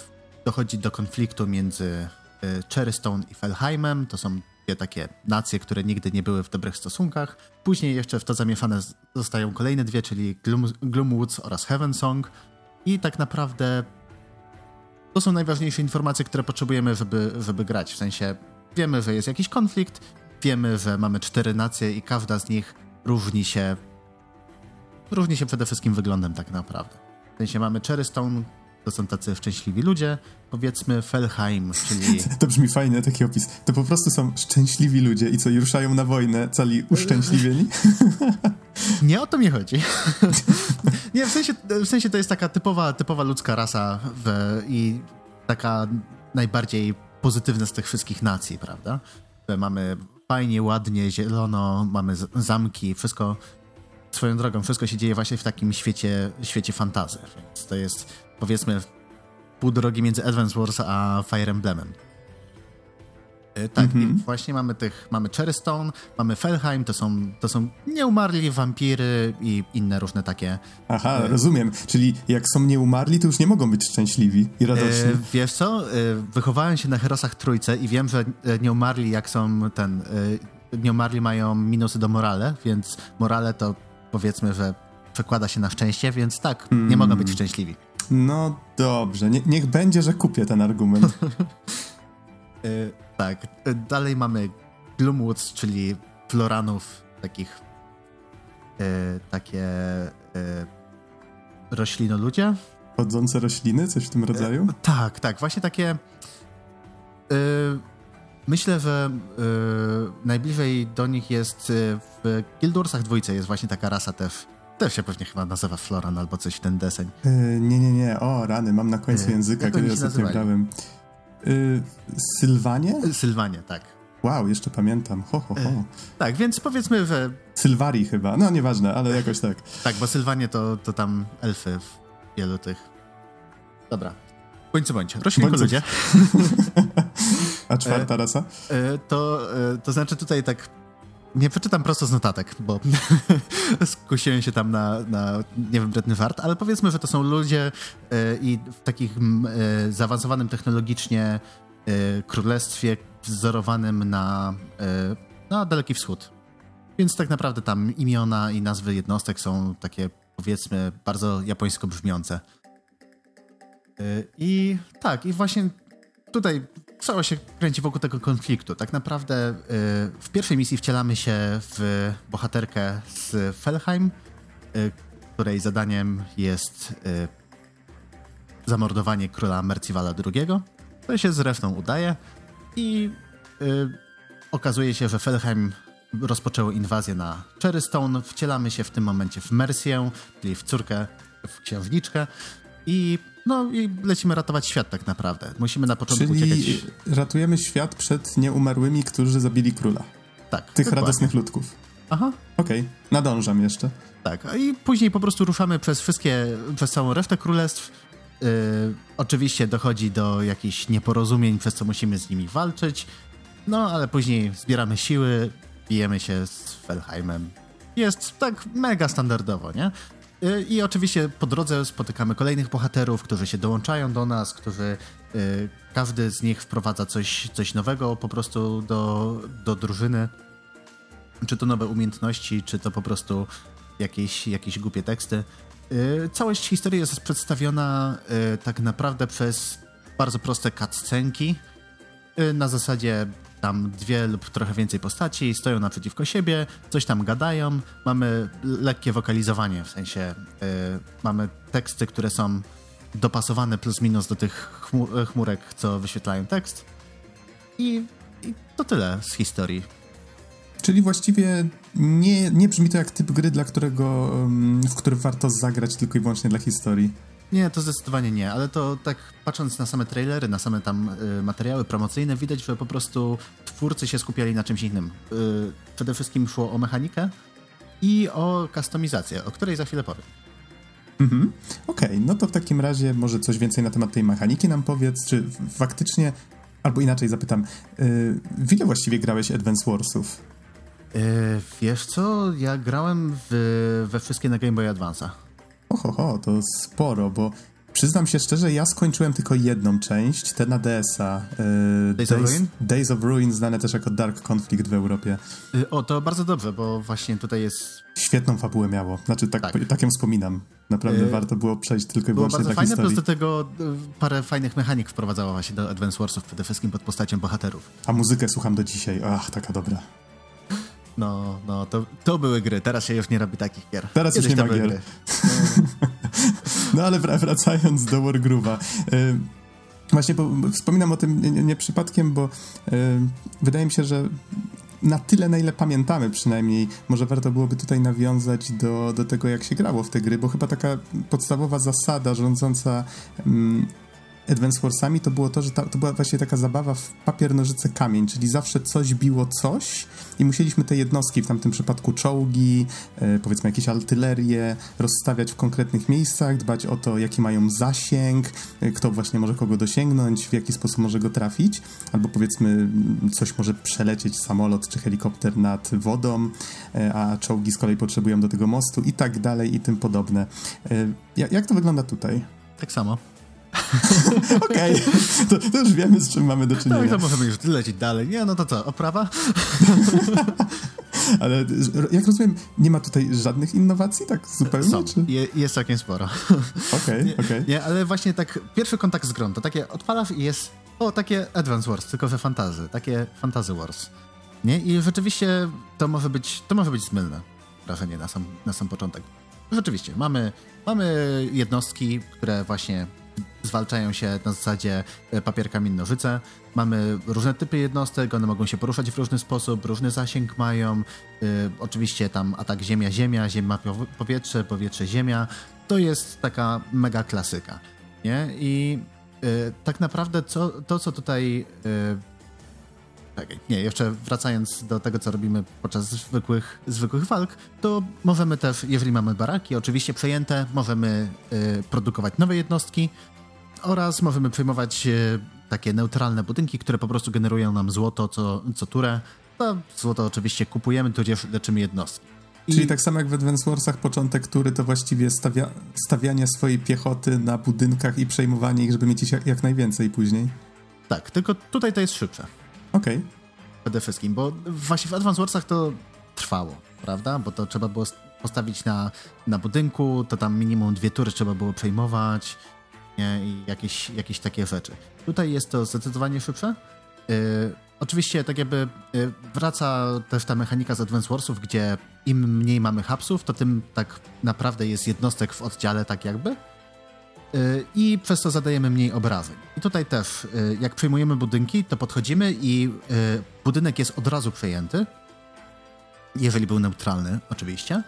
dochodzi do konfliktu między y, Cherrystone i Felheimem. To są dwie takie nacje, które nigdy nie były w dobrych stosunkach. Później jeszcze w to zamieszane zostają kolejne dwie, czyli Gloom, Gloomwoods oraz Heavensong. I tak naprawdę to są najważniejsze informacje, które potrzebujemy, żeby, żeby grać. W sensie wiemy, że jest jakiś konflikt, wiemy, że mamy cztery nacje i każda z nich różni się różni się przede wszystkim wyglądem tak naprawdę. W sensie mamy Cherrystone, to są tacy szczęśliwi ludzie, powiedzmy Felheim, czyli... <laughs> To brzmi fajnie, taki opis. To po prostu są szczęśliwi ludzie i co, i ruszają na wojnę cali uszczęśliwieni? <laughs> Nie o to mi chodzi. <laughs> Nie, w sensie, w sensie to jest taka typowa, typowa ludzka rasa w, i taka najbardziej pozytywna z tych wszystkich nacji, prawda? Mamy fajnie, ładnie, zielono, mamy zamki, wszystko, swoją drogą, wszystko się dzieje właśnie w takim świecie, świecie fantazy, więc to jest powiedzmy pół drogi między Advance Wars a Fire Emblemem. E, tak, mm -hmm. i właśnie mamy tych, mamy Cherrystone, mamy Felheim, to są, to są nieumarli wampiry i inne różne takie. Aha, e... rozumiem. Czyli jak są nieumarli, to już nie mogą być szczęśliwi i. E, wiesz co, e, wychowałem się na Herosach Trójce i wiem, że nieumarli jak są ten, nieumarli mają minusy do morale, więc morale to powiedzmy, że przekłada się na szczęście, więc tak, mm. nie mogą być szczęśliwi. No dobrze, Nie, niech będzie, że kupię ten argument. <laughs> Tak. Dalej mamy Gloomwoods, czyli floranów, takich e, takie e, roślinoludzie. Chodzące rośliny? Coś w tym rodzaju? E, tak, tak. Właśnie takie... E, myślę, że e, najbliżej do nich jest e, w Guild dwójce jest właśnie taka rasa też. Też się pewnie chyba nazywa Floran albo coś w ten deseń. nie, nie, nie. O, rany, mam na końcu języka, kiedy ostatnio grałem. Y, Sylwanie? Sylwanie, tak. Wow, jeszcze pamiętam. Ho, ho, ho. E, tak, więc powiedzmy, że... Sylwarii chyba. No, nieważne, ale jakoś tak. <laughs> tak, bo Sylwanie to, to tam elfy w wielu tych... Dobra. Bądź co bądź. Roślinko ludzie. <laughs> A czwarta e, rasa? E, to, to znaczy tutaj tak nie przeczytam prosto z notatek, bo <laughs> skusiłem się tam na, na niewybredny żart, ale powiedzmy, że to są ludzie y, i w takich y, zaawansowanym technologicznie y, królestwie wzorowanym na, na Daleki Wschód. Więc tak naprawdę tam imiona i nazwy jednostek są takie, powiedzmy, bardzo japońsko brzmiące. I tak, i właśnie tutaj cała się kręci wokół tego konfliktu. Tak naprawdę y, w pierwszej misji wcielamy się w bohaterkę z Felheim, y, której zadaniem jest y, zamordowanie króla Mercivala II. To się zresztą udaje i okazuje się, że Felheim rozpoczęło inwazję na Cherrystone. Wcielamy się w tym momencie w Mercję, czyli w córkę, w księżniczkę i no i lecimy ratować świat tak naprawdę. Musimy na początku Czyli uciekać... ratujemy świat przed nieumarłymi, którzy zabili króla. Tak. Tych dokładnie. radosnych ludków. Aha. Okej, okay. nadążam jeszcze. Tak, i później po prostu ruszamy przez wszystkie, przez całą resztę królestw. Yy, oczywiście dochodzi do jakichś nieporozumień, przez co musimy z nimi walczyć. No, ale później zbieramy siły, bijemy się z Felheimem. Jest tak mega standardowo, nie? Y, I oczywiście po drodze spotykamy kolejnych bohaterów, którzy się dołączają do nas, którzy y, każdy z nich wprowadza coś, coś nowego po prostu do, do drużyny. Czy to nowe umiejętności, czy to po prostu jakieś, jakieś głupie teksty. Y, całość historii jest przedstawiona tak naprawdę przez bardzo proste cutscenki. Na zasadzie tam dwie lub trochę więcej postaci, stoją naprzeciwko siebie, coś tam gadają, mamy lekkie wokalizowanie, w sensie yy, mamy teksty, które są dopasowane plus minus do tych chmurek, co wyświetlają tekst. I, i to tyle z historii. Czyli właściwie nie, nie brzmi to jak typ gry, dla którego, w który warto zagrać tylko i wyłącznie dla historii. Nie, to zdecydowanie nie, ale to tak patrząc na same trailery, na same tam y, materiały promocyjne, widać, że po prostu twórcy się skupiali na czymś innym. Y, przede wszystkim szło o mechanikę i o kustomizację, o której za chwilę powiem. Mhm. Okej, okay, no to w takim razie może coś więcej na temat tej mechaniki nam powiedz, czy faktycznie, albo inaczej zapytam, yy, w ile właściwie grałeś Advance Warsów? Yy, wiesz co, ja grałem w, we wszystkie na Game Boy Advance'a. Oho, to sporo, bo przyznam się szczerze, ja skończyłem tylko jedną część, tę na DS-a. Yy, Days, Days, of Ruin? Days of Ruin, znane też jako Dark Conflict w Europie. Yy, o, to bardzo dobrze, bo właśnie tutaj jest... Świetną fabułę miało, znaczy tak, tak. tak ją wspominam. Naprawdę yy, warto było przejść tylko i wyłącznie dla fajne, historii. plus do tego y, parę fajnych mechanik wprowadzała właśnie do Advance Warsów, przede wszystkim pod postacią bohaterów. A muzykę słucham do dzisiaj, ach, taka dobra. No, no, to, to były gry. Teraz się już nie robi takich gier. Teraz Kiedyś już nie ma gier. Gry. No <laughs> ale wracając do Wargroove'a. Y, właśnie bo wspominam o tym nie, nie przypadkiem, bo y, wydaje mi się, że na tyle, na ile pamiętamy przynajmniej, może warto byłoby tutaj nawiązać do, do tego, jak się grało w te gry, bo chyba taka podstawowa zasada rządząca mm, Advance Warsami, to było to, że ta, to była właśnie taka zabawa w papier, nożyce, kamień, czyli zawsze coś biło coś i musieliśmy te jednostki, w tamtym przypadku czołgi, e, powiedzmy jakieś artylerię, rozstawiać w konkretnych miejscach, dbać o to, jaki mają zasięg, e, kto właśnie może kogo dosięgnąć, w jaki sposób może go trafić, albo powiedzmy coś może przelecieć, samolot czy helikopter nad wodą, e, a czołgi z kolei potrzebują do tego mostu i tak dalej i tym podobne. E, jak to wygląda tutaj? Tak samo. <laughs> Okej, okay. to, to, już wiemy, z czym mamy do czynienia. Tak, to możemy już lecieć dalej. Nie, no to co, oprawa? <laughs> Ale jak rozumiem, nie ma tutaj żadnych innowacji, tak zupełnie? Są. Czy? Je, jest całkiem sporo. <laughs> Okej, okej. Okay, okay. Nie, ale właśnie tak, pierwszy kontakt z grą, to takie odpalasz i jest, o, takie Advance Wars, tylko że fantazy, takie Fantasy Wars. Nie? I rzeczywiście to może być, to może być zmylne wrażenie na sam, na sam początek. Rzeczywiście, mamy, mamy jednostki, które właśnie zwalczają się na zasadzie e, papier, kamień, nożyce. Mamy różne typy jednostek, one mogą się poruszać w różny sposób, różny zasięg mają. Yy, oczywiście tam atak ziemia-ziemia, ziemia powietrze, powietrze-ziemia. To jest taka mega klasyka. Nie? I yy, tak naprawdę co, to, co tutaj... Yy, nie, jeszcze wracając do tego, co robimy podczas zwykłych, zwykłych walk, to możemy też, jeżeli mamy baraki oczywiście przejęte, możemy y, produkować nowe jednostki, oraz możemy przejmować e, takie neutralne budynki, które po prostu generują nam złoto co, co turę. To złoto oczywiście kupujemy, tudzież leczymy jednostki. I... Czyli tak samo jak w Advance Warsach początek tury to właściwie stawia, stawianie swojej piechoty na budynkach i przejmowanie ich, żeby mieć ich jak, jak najwięcej później. Tak, tylko tutaj to jest szybsze. Okej. Okay. Przede wszystkim, bo właśnie w Advance Warsach to trwało, prawda? Bo to trzeba było postawić na, na budynku, to tam minimum dwie tury trzeba było przejmować, nie? i jakieś, jakieś takie rzeczy. Tutaj jest to zdecydowanie szybsze. Yy, oczywiście tak jakby yy, wraca też ta mechanika z Advance Warsów, gdzie im mniej mamy hapsów, to tym tak naprawdę jest jednostek w oddziale tak jakby i przez to zadajemy mniej obrażeń. I tutaj też, yy, jak przejmujemy budynki, to podchodzimy i yy, budynek jest od razu przejęty, jeżeli był neutralny oczywiście,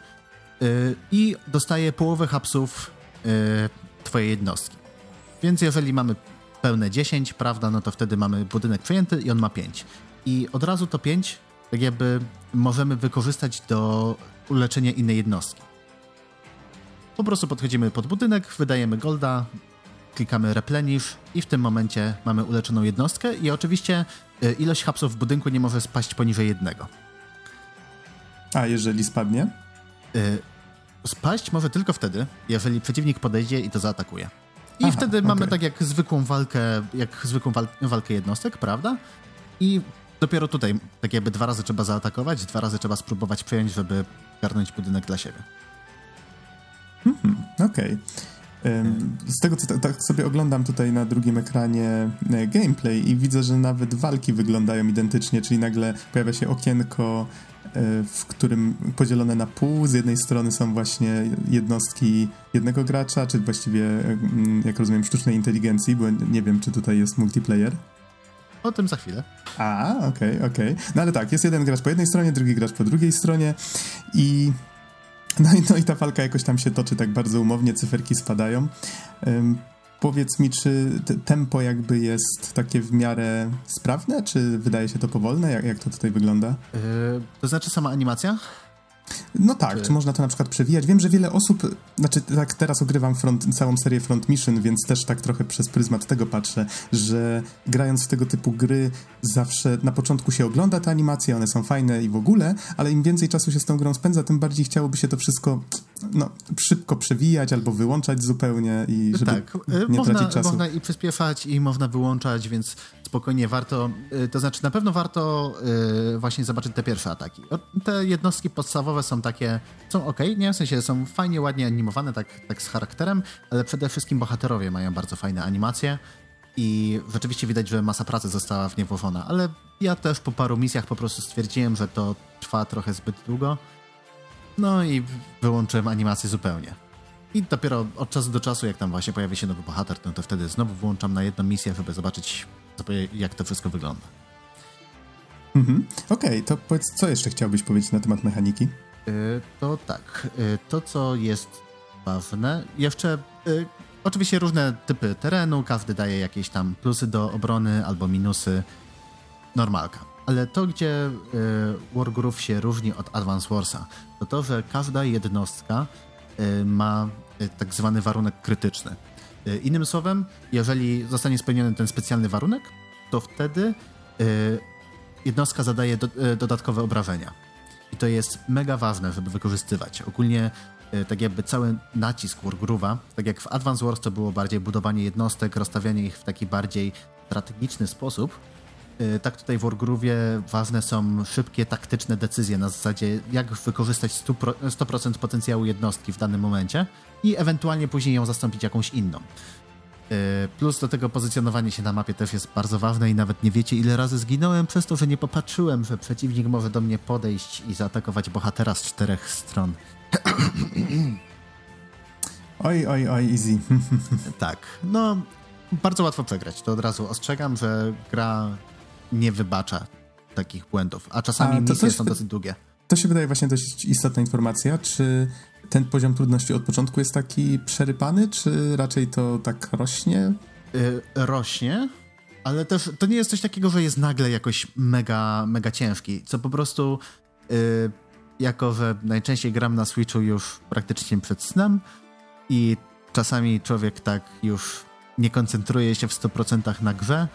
i dostaje połowę hapsów twojej jednostki. Więc jeżeli mamy pełne 10, prawda, no to wtedy mamy budynek przejęty i on ma 5. I od razu to 5 tak jakby możemy wykorzystać do uleczenia innej jednostki. Po prostu podchodzimy pod budynek, wydajemy golda, klikamy replenish i w tym momencie mamy uleczoną jednostkę i oczywiście y, ilość hapsów w budynku nie może spaść poniżej jednego. A jeżeli spadnie? Y, spaść może tylko wtedy, jeżeli przeciwnik podejdzie i to zaatakuje. I Aha, wtedy okay. mamy tak jak zwykłą walkę, jak zwykłą wal walkę jednostek, prawda? I dopiero tutaj tak jakby dwa razy trzeba zaatakować, dwa razy trzeba spróbować przejąć, żeby garnąć budynek dla siebie. Hmm, Okej. Okay. Z tego, co tak sobie oglądam tutaj na drugim ekranie e, gameplay i widzę, że nawet walki wyglądają identycznie, czyli nagle pojawia się okienko E, w którym podzielone na pół. Z jednej strony są właśnie jednostki jednego gracza, czy właściwie, mm, jak rozumiem, sztucznej inteligencji, bo nie wiem, czy tutaj jest multiplayer. O tym za chwilę. A, okej, okay, okej. Okay. No ale tak, jest jeden gracz po jednej stronie, drugi gracz po drugiej stronie i <laughs> no i, no i ta walka jakoś tam się toczy tak bardzo umownie, cyferki spadają. Powiedz mi, czy tempo jakby jest takie w miarę sprawne, czy wydaje się to powolne? Jak, jak to tutaj wygląda? Yy, to znaczy sama animacja? No tak, czy... czy... można to na przykład przewijać? Wiem, że wiele osób, znaczy tak teraz ogrywam front, całą serię Front Mission, więc też tak trochę przez pryzmat tego patrzę, że grając w tego typu gry zawsze na początku się ogląda te animacje, one są fajne i w ogóle, ale im więcej czasu się z tą grą spędza, tym bardziej chciałoby się to wszystko no, szybko przewijać albo wyłączać zupełnie i żeby tak, nie można, tracić czasu. Można i przyspieszać i można wyłączać, więc spokojnie warto, y, to znaczy na pewno warto y, właśnie zobaczyć te pierwsze ataki. Te jednostki podstawowe są takie, są ok, nie? W sensie są fajnie, ładnie animowane, tak, tak z charakterem, ale przede wszystkim bohaterowie mają bardzo fajne animacje i rzeczywiście widać, że masa pracy została w nie włożona, ale ja też po paru misjach po prostu stwierdziłem, że to trwa trochę zbyt długo, no i wyłączyłem animację zupełnie. I dopiero od czasu do czasu, jak tam właśnie pojawi się nowy bohater, no to wtedy znowu włączam na jedną misję, żeby zobaczyć, jak to wszystko wygląda. Mhm. Okej, okay, to powiedz, co jeszcze chciałbyś powiedzieć na temat mechaniki? Yy, to tak, yy, to co jest ważne, jeszcze yy, oczywiście różne typy terenu, każdy daje jakieś tam plusy do obrony albo minusy. Normalka. Ale to, gdzie y, Wargroove się różni od Advance Warsa, to to, że każda jednostka y, ma y, tak zwany warunek krytyczny. Innym słowem, jeżeli zostanie spełniony ten specjalny warunek, to wtedy jednostka zadaje do, dodatkowe obrażenia. I to jest mega ważne, żeby wykorzystywać. Ogólnie tak jakby cały nacisk Wargroove'a, tak jak w Advance Wars to było bardziej budowanie jednostek, rozstawianie ich w taki bardziej strategiczny sposób, tak tutaj w Wargroove'ie ważne są szybkie, taktyczne decyzje na zasadzie jak wykorzystać 100%, 100% potencjału jednostki w danym momencie i ewentualnie później ją zastąpić jakąś inną. Y, Plus do tego pozycjonowanie się na mapie też jest bardzo ważne i nawet nie wiecie ile razy zginąłem przez to, że nie popatrzyłem, że przeciwnik może do mnie podejść i zaatakować bohatera z czterech stron. <coughs> Oj, oj, oj, easy. <laughs> Tak, no bardzo łatwo przegrać. To od razu ostrzegam, że gra nie wybacza takich błędów, a czasami A, to misje też są dosyć długie. To się wydaje właśnie dość istotna informacja. Czy ten poziom trudności od początku jest taki przerypany, czy raczej to tak rośnie? Y, rośnie, ale też to nie jest coś takiego, że jest nagle jakoś mega, mega ciężki, co po prostu y, jako, że najczęściej gram na Switchu już praktycznie przed snem i czasami człowiek tak już nie koncentruje się w 100% na grze,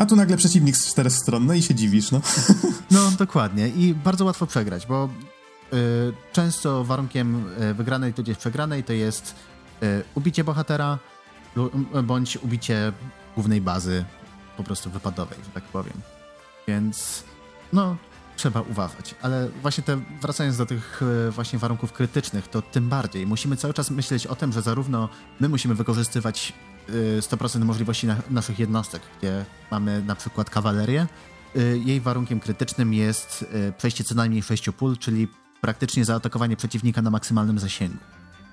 A tu nagle przeciwnik z czterech stron, no i się dziwisz, no. <laughs> No, dokładnie. I bardzo łatwo przegrać, bo y, często warunkiem y, wygranej tudzież przegranej to jest y, ubicie bohatera m- bądź ubicie głównej bazy po prostu wypadowej, że tak powiem. Więc no, trzeba uważać. Ale właśnie te, wracając do tych y, właśnie warunków krytycznych, to tym bardziej musimy cały czas myśleć o tym, że zarówno my musimy wykorzystywać y, 100% możliwości na, naszych jednostek, gdzie mamy na przykład kawalerię, Y, Jej warunkiem krytycznym jest y, przejście co najmniej 6 pól, czyli praktycznie zaatakowanie przeciwnika na maksymalnym zasięgu.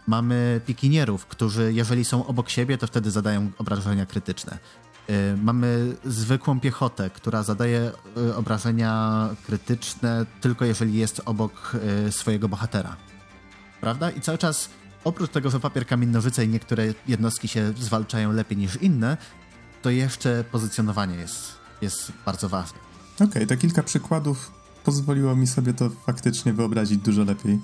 Mamy pikinierów, którzy jeżeli są obok siebie, to wtedy zadają obrażenia krytyczne. Y, Mamy zwykłą piechotę, która zadaje y, obrażenia krytyczne tylko jeżeli jest obok y, swojego bohatera. Prawda? I cały czas, oprócz tego, że papier, kamień, nożyce i niektóre jednostki się zwalczają lepiej niż inne, to jeszcze pozycjonowanie jest, jest bardzo ważne. Okej, to kilka przykładów pozwoliło mi sobie to faktycznie wyobrazić dużo lepiej.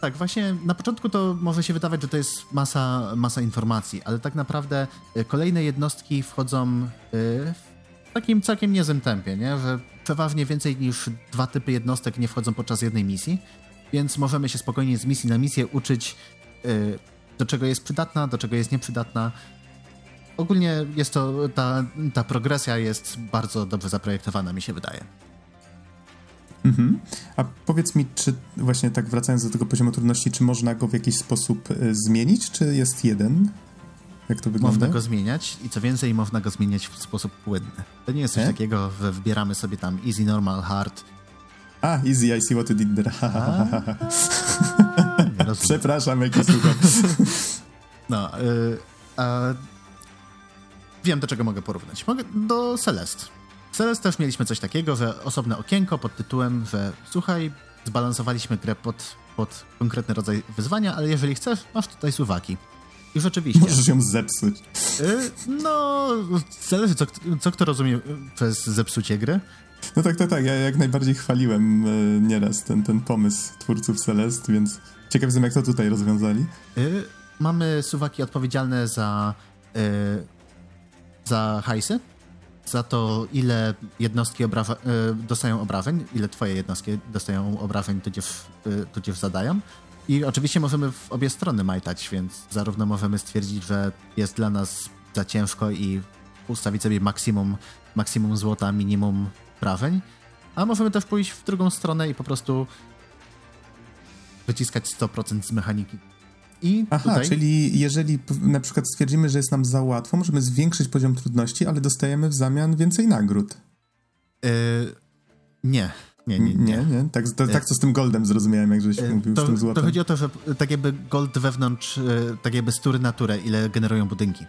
Tak, właśnie na początku to może się wydawać, że to jest masa, masa informacji, ale tak naprawdę y, kolejne jednostki wchodzą y, w takim całkiem niezłym tempie, nie? że przeważnie więcej niż dwa typy jednostek nie wchodzą podczas jednej misji, więc możemy się spokojnie z misji na misję uczyć, do czego jest przydatna, do czego jest nieprzydatna. Ogólnie jest to, ta, ta progresja jest bardzo dobrze zaprojektowana, mi się wydaje. Mhm. A powiedz mi, czy właśnie tak wracając do tego poziomu trudności, czy można go w jakiś sposób y, zmienić, czy jest jeden? Jak to wygląda? Można go zmieniać i co więcej, można go zmieniać w sposób płynny. To nie jest coś Tak? takiego, że wybieramy sobie tam easy, normal, hard. A, easy, I see what you did there. <laughs> Przepraszam, jaki słucham. <laughs> No, y, a wiem, do czego mogę porównać. Mogę do Celest. W Celest też mieliśmy coś takiego, że osobne okienko pod tytułem, że słuchaj, zbalansowaliśmy grę pod, pod konkretny rodzaj wyzwania, ale jeżeli chcesz, masz tutaj suwaki. I rzeczywiście. Możesz ją zepsuć. Y, no, zależy, co, co kto rozumie przez zepsucie gry. No tak, tak, tak. Ja jak najbardziej chwaliłem y, nieraz ten, ten pomysł twórców Celest, więc ciekaw jestem, jak to tutaj rozwiązali. Y, mamy suwaki odpowiedzialne za, y, za hajsy, za to, ile jednostki obraża, y, dostają obrażeń, ile twoje jednostki dostają obrażeń, tudzież, y, tudzież zadają. I oczywiście możemy w obie strony majtać, więc zarówno możemy stwierdzić, że jest dla nas za ciężko i ustawić sobie maksimum, maksimum złota, minimum obrażeń, a możemy też pójść w drugą stronę i po prostu wyciskać 100% z mechaniki. I Aha, tutaj... czyli jeżeli na przykład stwierdzimy, że jest nam za łatwo, możemy zwiększyć poziom trudności, ale dostajemy w zamian więcej nagród. Yy, nie. Nie, nie, Nie, nie. nie? Tak, to, tak co z tym goldem zrozumiałem, jak żeś Yy, mówił, z To, tym to złotem. chodzi o to, że tak jakby gold wewnątrz, tak jakby z tury na turę, ile generują budynki.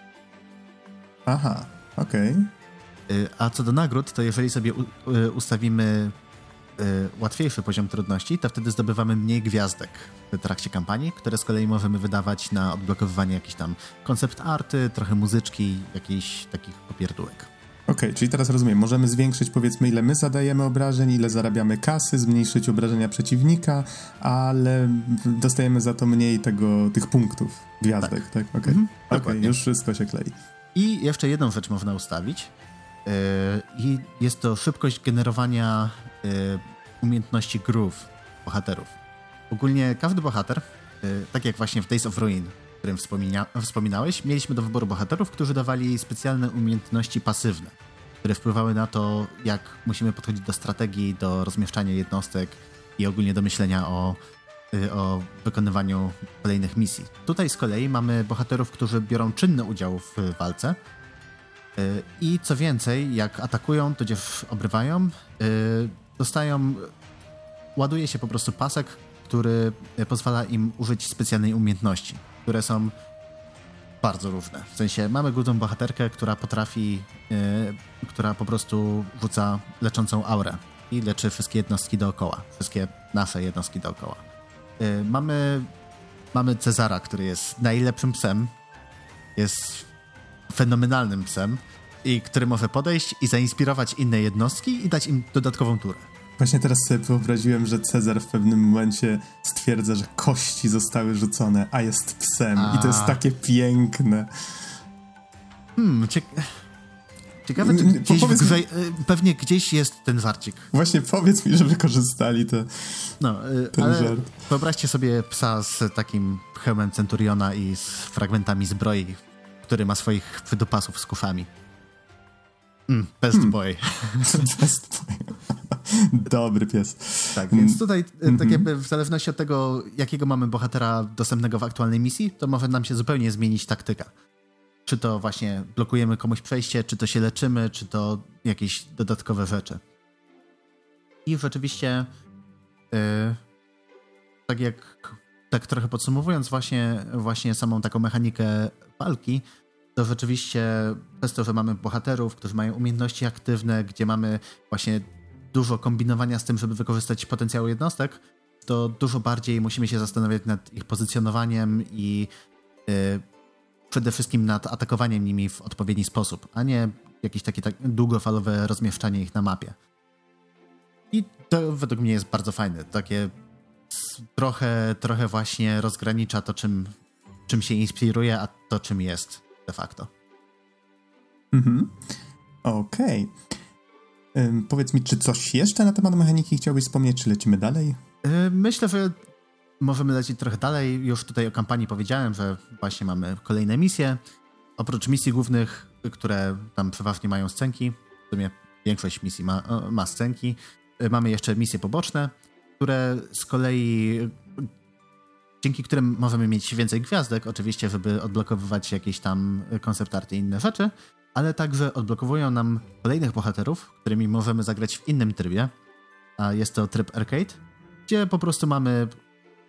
Aha, okej. Yy, A co do nagród, to jeżeli sobie ustawimy łatwiejszy poziom trudności, to wtedy zdobywamy mniej gwiazdek w trakcie kampanii, które z kolei możemy wydawać na odblokowywanie jakichś tam koncept arty, trochę muzyczki, jakichś takich popierdółek. Okej, okay, czyli teraz rozumiem, możemy zwiększyć powiedzmy ile my zadajemy obrażeń, ile zarabiamy kasy, zmniejszyć obrażenia przeciwnika, ale dostajemy za to mniej tego, tych punktów, gwiazdek, tak? tak? Okej, okay. mhm, okay, już wszystko się klei. I jeszcze jedną rzecz można ustawić i jest to szybkość generowania yy, umiejętności groove bohaterów. Ogólnie każdy bohater, yy, tak jak właśnie w Days of Ruin, o którym wspomina wspominałeś, mieliśmy do wyboru bohaterów, którzy dawali specjalne umiejętności pasywne, które wpływały na to, jak musimy podchodzić do strategii, do rozmieszczania jednostek i ogólnie do myślenia o, o wykonywaniu kolejnych misji. Tutaj z kolei mamy bohaterów, którzy biorą czynny udział w walce i co więcej, jak atakują, tudzież obrywają, y, dostają, ładuje się po prostu pasek, który pozwala im użyć specjalnej umiejętności które są bardzo różne. W sensie mamy główną bohaterkę, która potrafi, która po prostu rzuca leczącą aurę i leczy wszystkie jednostki dookoła, wszystkie nasze jednostki dookoła. Mamy, mamy Cezara, który jest najlepszym psem, jest fenomenalnym psem i który może podejść i zainspirować inne jednostki i dać im dodatkową turę. Właśnie teraz sobie wyobraziłem, że Cezar w pewnym momencie stwierdza, że kości zostały rzucone, a jest psem. A. I to jest takie piękne. Hmm, ciekawe. Ciekawe, czy gdzieś powiedz... grze, pewnie gdzieś jest ten żarcik. Właśnie powiedz mi, że wykorzystali te, no, y, ten ale żart. Wyobraźcie sobie psa z takim hełmem Centuriona i z fragmentami zbroi, który ma swoich wydopasów z kuszami. Mm, best hmm. boy. <laughs> best boy. <laughs> Dobry pies. Tak, więc tutaj mm -hmm. tak jakby w zależności od tego, jakiego mamy bohatera dostępnego w aktualnej misji, to może nam się zupełnie zmienić taktyka. Czy to właśnie blokujemy komuś przejście, czy to się leczymy, czy to jakieś dodatkowe rzeczy. I rzeczywiście yy, tak jak tak trochę podsumowując właśnie, właśnie samą taką mechanikę walki, to rzeczywiście przez to, że mamy bohaterów, którzy mają umiejętności aktywne, gdzie mamy właśnie dużo kombinowania z tym, żeby wykorzystać potencjał jednostek, to dużo bardziej musimy się zastanawiać nad ich pozycjonowaniem i yy, przede wszystkim nad atakowaniem nimi w odpowiedni sposób, a nie jakieś takie tak długofalowe rozmieszczanie ich na mapie. I to według mnie jest bardzo fajne. Takie trochę, trochę właśnie rozgranicza to, czym, czym się inspiruje, a to, czym jest de facto. Mhm. Okej. Okay. powiedz mi, czy coś jeszcze na temat mechaniki chciałbyś wspomnieć, czy lecimy dalej? Myślę, że możemy lecieć trochę dalej. Już tutaj o kampanii powiedziałem, że właśnie mamy kolejne misje. Oprócz misji głównych, które tam przeważnie mają scenki, w sumie większość misji ma, ma scenki, y, mamy jeszcze misje poboczne, które z kolei dzięki którym możemy mieć więcej gwiazdek, oczywiście, żeby odblokowywać jakieś tam koncept arty i inne rzeczy, ale także odblokowują nam kolejnych bohaterów, którymi możemy zagrać w innym trybie, a jest to tryb arcade, gdzie po prostu mamy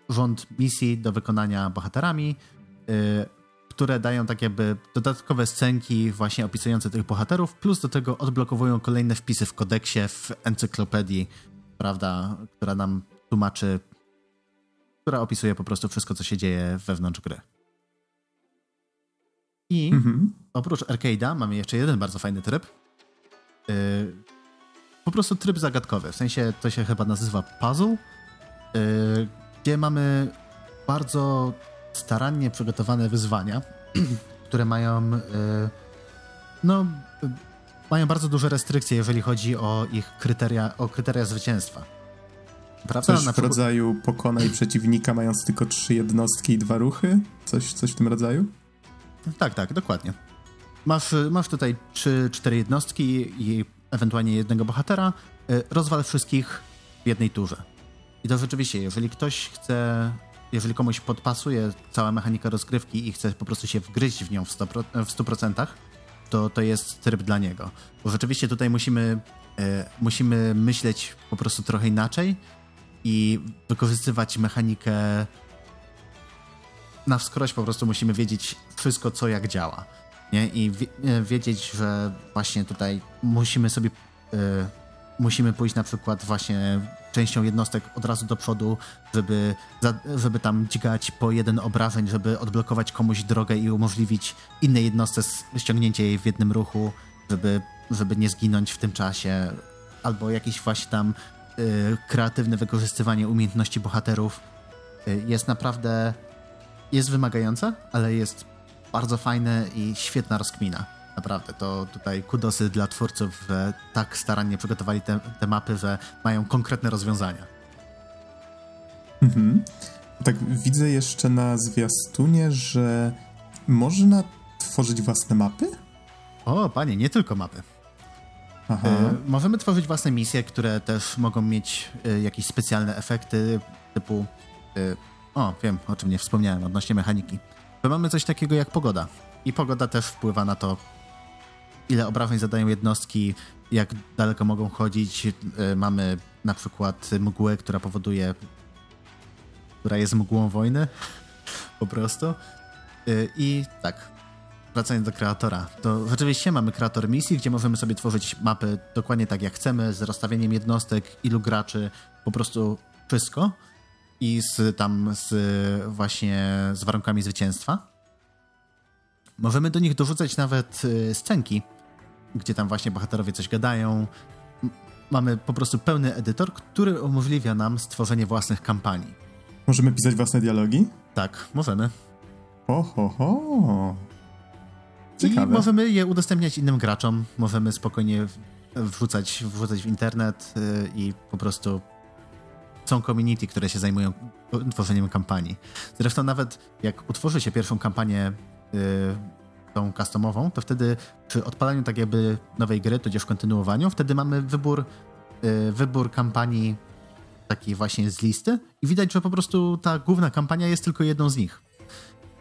rząd misji do wykonania bohaterami, yy, które dają tak jakby dodatkowe scenki właśnie opisujące tych bohaterów, plus do tego odblokowują kolejne wpisy w kodeksie, w encyklopedii, prawda, która nam tłumaczy która opisuje po prostu wszystko, co się dzieje wewnątrz gry. I mhm. oprócz arcade'a mamy jeszcze jeden bardzo fajny tryb. Yy, po prostu tryb zagadkowy. W sensie to się chyba nazywa puzzle, yy, gdzie mamy bardzo starannie przygotowane wyzwania, <clears throat> które mają yy, no mają bardzo duże restrykcje, jeżeli chodzi o ich kryteria, o kryteria zwycięstwa. Prawda? Coś w rodzaju pokonaj przeciwnika mając tylko trzy jednostki i dwa ruchy? Coś, coś w tym rodzaju? Tak, tak, dokładnie. Masz, masz tutaj trzy, cztery jednostki i ewentualnie jednego bohatera. Y, rozwal wszystkich w jednej turze. I to rzeczywiście, jeżeli ktoś chce, jeżeli komuś podpasuje cała mechanika rozgrywki i chce po prostu się wgryźć w nią w 100%, w 100% to to jest tryb dla niego. Bo rzeczywiście tutaj musimy, y, musimy myśleć po prostu trochę inaczej i wykorzystywać mechanikę na wskroś po prostu musimy wiedzieć wszystko, co jak działa. Nie? I wiedzieć, że właśnie tutaj musimy sobie. Yy, musimy pójść na przykład właśnie częścią jednostek od razu do przodu, żeby, żeby tam dźgać po jeden obrażeń, żeby odblokować komuś drogę i umożliwić innej jednostce ściągnięcie jej w jednym ruchu, żeby, żeby nie zginąć w tym czasie, albo jakieś właśnie tam kreatywne wykorzystywanie umiejętności bohaterów. Y, jest naprawdę, jest wymagające, ale jest bardzo fajne i świetna rozkmina. Naprawdę, to tutaj kudosy dla twórców, że tak starannie przygotowali te, te mapy, że mają konkretne rozwiązania. Mhm. Tak, widzę jeszcze na zwiastunie, że można tworzyć własne mapy? O, panie, nie tylko mapy. Aha. E, możemy tworzyć własne misje, które też mogą mieć e, jakieś specjalne efekty, typu. E, o, wiem, o czym nie wspomniałem odnośnie mechaniki. To mamy coś takiego jak pogoda. I pogoda też wpływa na to, ile obrażeń zadają jednostki, jak daleko mogą chodzić. Mamy na przykład mgłę, która powoduje, która jest mgłą wojny, <laughs> po prostu. I tak, wracając do kreatora, to rzeczywiście mamy kreator misji, gdzie możemy sobie tworzyć mapy dokładnie tak jak chcemy, z rozstawieniem jednostek, ilu graczy, po prostu wszystko i z tam z właśnie z warunkami zwycięstwa. Możemy do nich dorzucać nawet e, scenki, gdzie tam właśnie bohaterowie coś gadają. Mamy po prostu pełny edytor, który umożliwia nam stworzenie własnych kampanii. Możemy pisać własne dialogi? Tak, możemy. Ho, ho, ho. Ciekawe. I możemy je udostępniać innym graczom, możemy spokojnie wrzucać, wrzucać w internet yy, i po prostu są community, które się zajmują tworzeniem kampanii. Zresztą nawet jak utworzy się pierwszą kampanię yy, tą customową, to wtedy przy odpalaniu tak jakby nowej gry, tudzież kontynuowaniu, wtedy mamy wybór, yy, wybór kampanii takiej właśnie z listy i widać, że po prostu ta główna kampania jest tylko jedną z nich.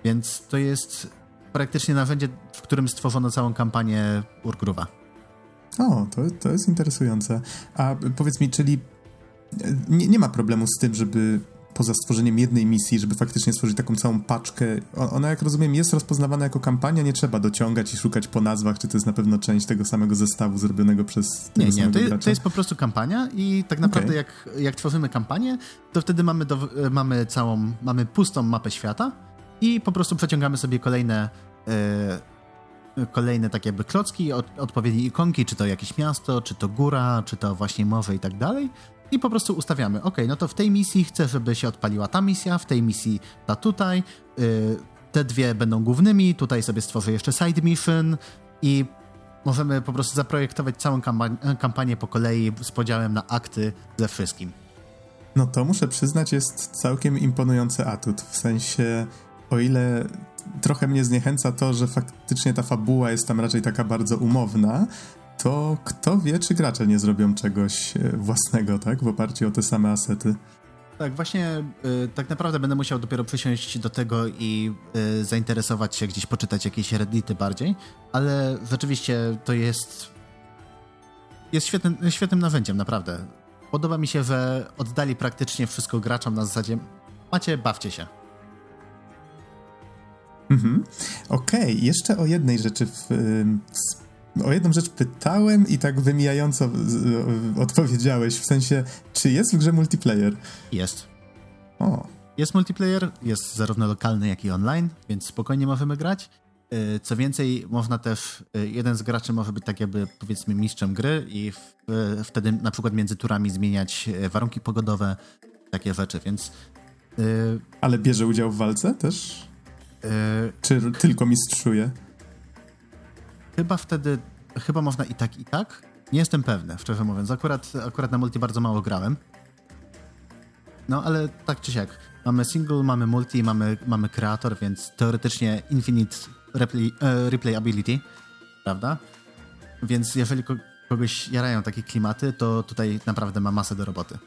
Więc to jest praktycznie narzędzie, w którym stworzono całą kampanię Urgruwa. O, to, to jest interesujące. A powiedz mi, czyli nie, nie ma problemu z tym, żeby poza stworzeniem jednej misji, żeby faktycznie stworzyć taką całą paczkę. Ona, jak rozumiem, jest rozpoznawana jako kampania, nie trzeba dociągać i szukać po nazwach, czy to jest na pewno część tego samego zestawu zrobionego przez tego Nie, nie, to, jest, to jest po prostu kampania i tak naprawdę okay. jak, jak tworzymy kampanię, to wtedy mamy, do, mamy całą, mamy pustą mapę świata i po prostu przeciągamy sobie kolejne yy, kolejne takie jakby klocki, od, odpowiednie ikonki, czy to jakieś miasto, czy to góra, czy to właśnie morze i tak dalej i po prostu ustawiamy, ok, no to w tej misji chcę, żeby się odpaliła ta misja, w tej misji ta tutaj, yy, te dwie będą głównymi, tutaj sobie stworzę jeszcze side mission i możemy po prostu zaprojektować całą kampanię po kolei z podziałem na akty ze wszystkim. No to muszę przyznać, jest całkiem imponujący atut. W sensie, o ile trochę mnie zniechęca to, że faktycznie ta fabuła jest tam raczej taka bardzo umowna, to kto wie, czy gracze nie zrobią czegoś e, własnego, tak? W oparciu o te same asety. Tak, właśnie y, tak naprawdę będę musiał dopiero przysiąść do tego i y, zainteresować się, gdzieś poczytać jakieś reddity bardziej, ale rzeczywiście to jest jest świetnym, świetnym narzędziem, naprawdę. Podoba mi się, że oddali praktycznie wszystko graczom na zasadzie macie, bawcie się. Mhm. Okej, okay. jeszcze o jednej rzeczy w, o jedną rzecz pytałem i tak wymijająco odpowiedziałeś, w sensie, czy jest w grze multiplayer? Jest. O. Jest multiplayer, jest zarówno lokalny, jak i online, więc spokojnie możemy grać. Y, co więcej, można też, y, jeden z graczy może być tak jakby powiedzmy mistrzem gry i w, y, wtedy na przykład między turami zmieniać warunki pogodowe, takie rzeczy, więc... Ale bierze udział w walce też? Czy tylko mistrzuje? Chyba wtedy, chyba można i tak, i tak. Nie jestem pewny, szczerze mówiąc. Akurat, akurat na multi bardzo mało grałem. No, ale tak czy siak. Mamy single, mamy multi, mamy, mamy kreator, więc teoretycznie infinite replay, e, replayability, prawda? Więc jeżeli kogoś jarają takie klimaty, to tutaj naprawdę ma masę do roboty.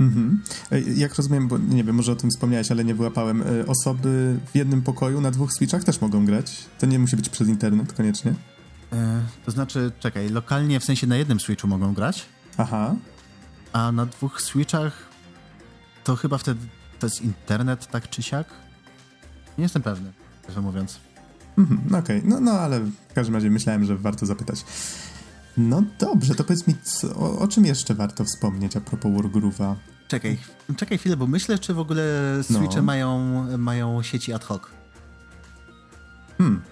Mhm. E, jak rozumiem, bo nie wiem, może o tym wspomniałeś, ale nie wyłapałem. E, osoby w jednym pokoju na dwóch switchach też mogą grać? To nie musi być przez internet koniecznie? E, to znaczy, czekaj, lokalnie w sensie na jednym switchu mogą grać. Aha. A na dwóch switchach to chyba wtedy to jest internet, tak czy siak? Nie jestem pewny, szczerze mówiąc. Mhm, Okej, okay. no, no ale w każdym razie myślałem, że warto zapytać. No dobrze, to powiedz mi, co, o, o, czym jeszcze warto wspomnieć a propos Wargroove'a? Czekaj, czekaj chwilę, bo myślę, czy w ogóle Switche no. mają, mają sieci ad hoc. Hmm.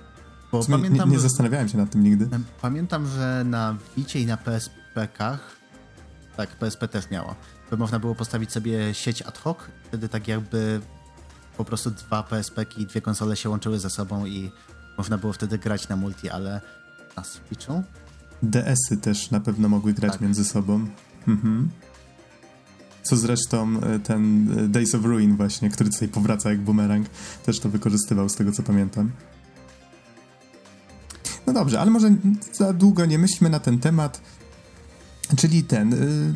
Bo pamiętam, nie, nie zastanawiałem się nad tym nigdy. Pamiętam, że na Wicie i na PSP-kach, tak, PSP też miała, to można było postawić sobie sieć ad hoc, wtedy tak jakby po prostu dwa PSP i dwie konsole się łączyły ze sobą i można było wtedy grać na multi, ale na Switchu? DS-y też na pewno mogły grać tak. między sobą. Mhm. Co zresztą e, ten e, Days of Ruin właśnie, który tutaj powraca jak bumerang, też to wykorzystywał z tego co pamiętam. No dobrze, ale może za długo nie myślmy na ten temat. Czyli ten, y,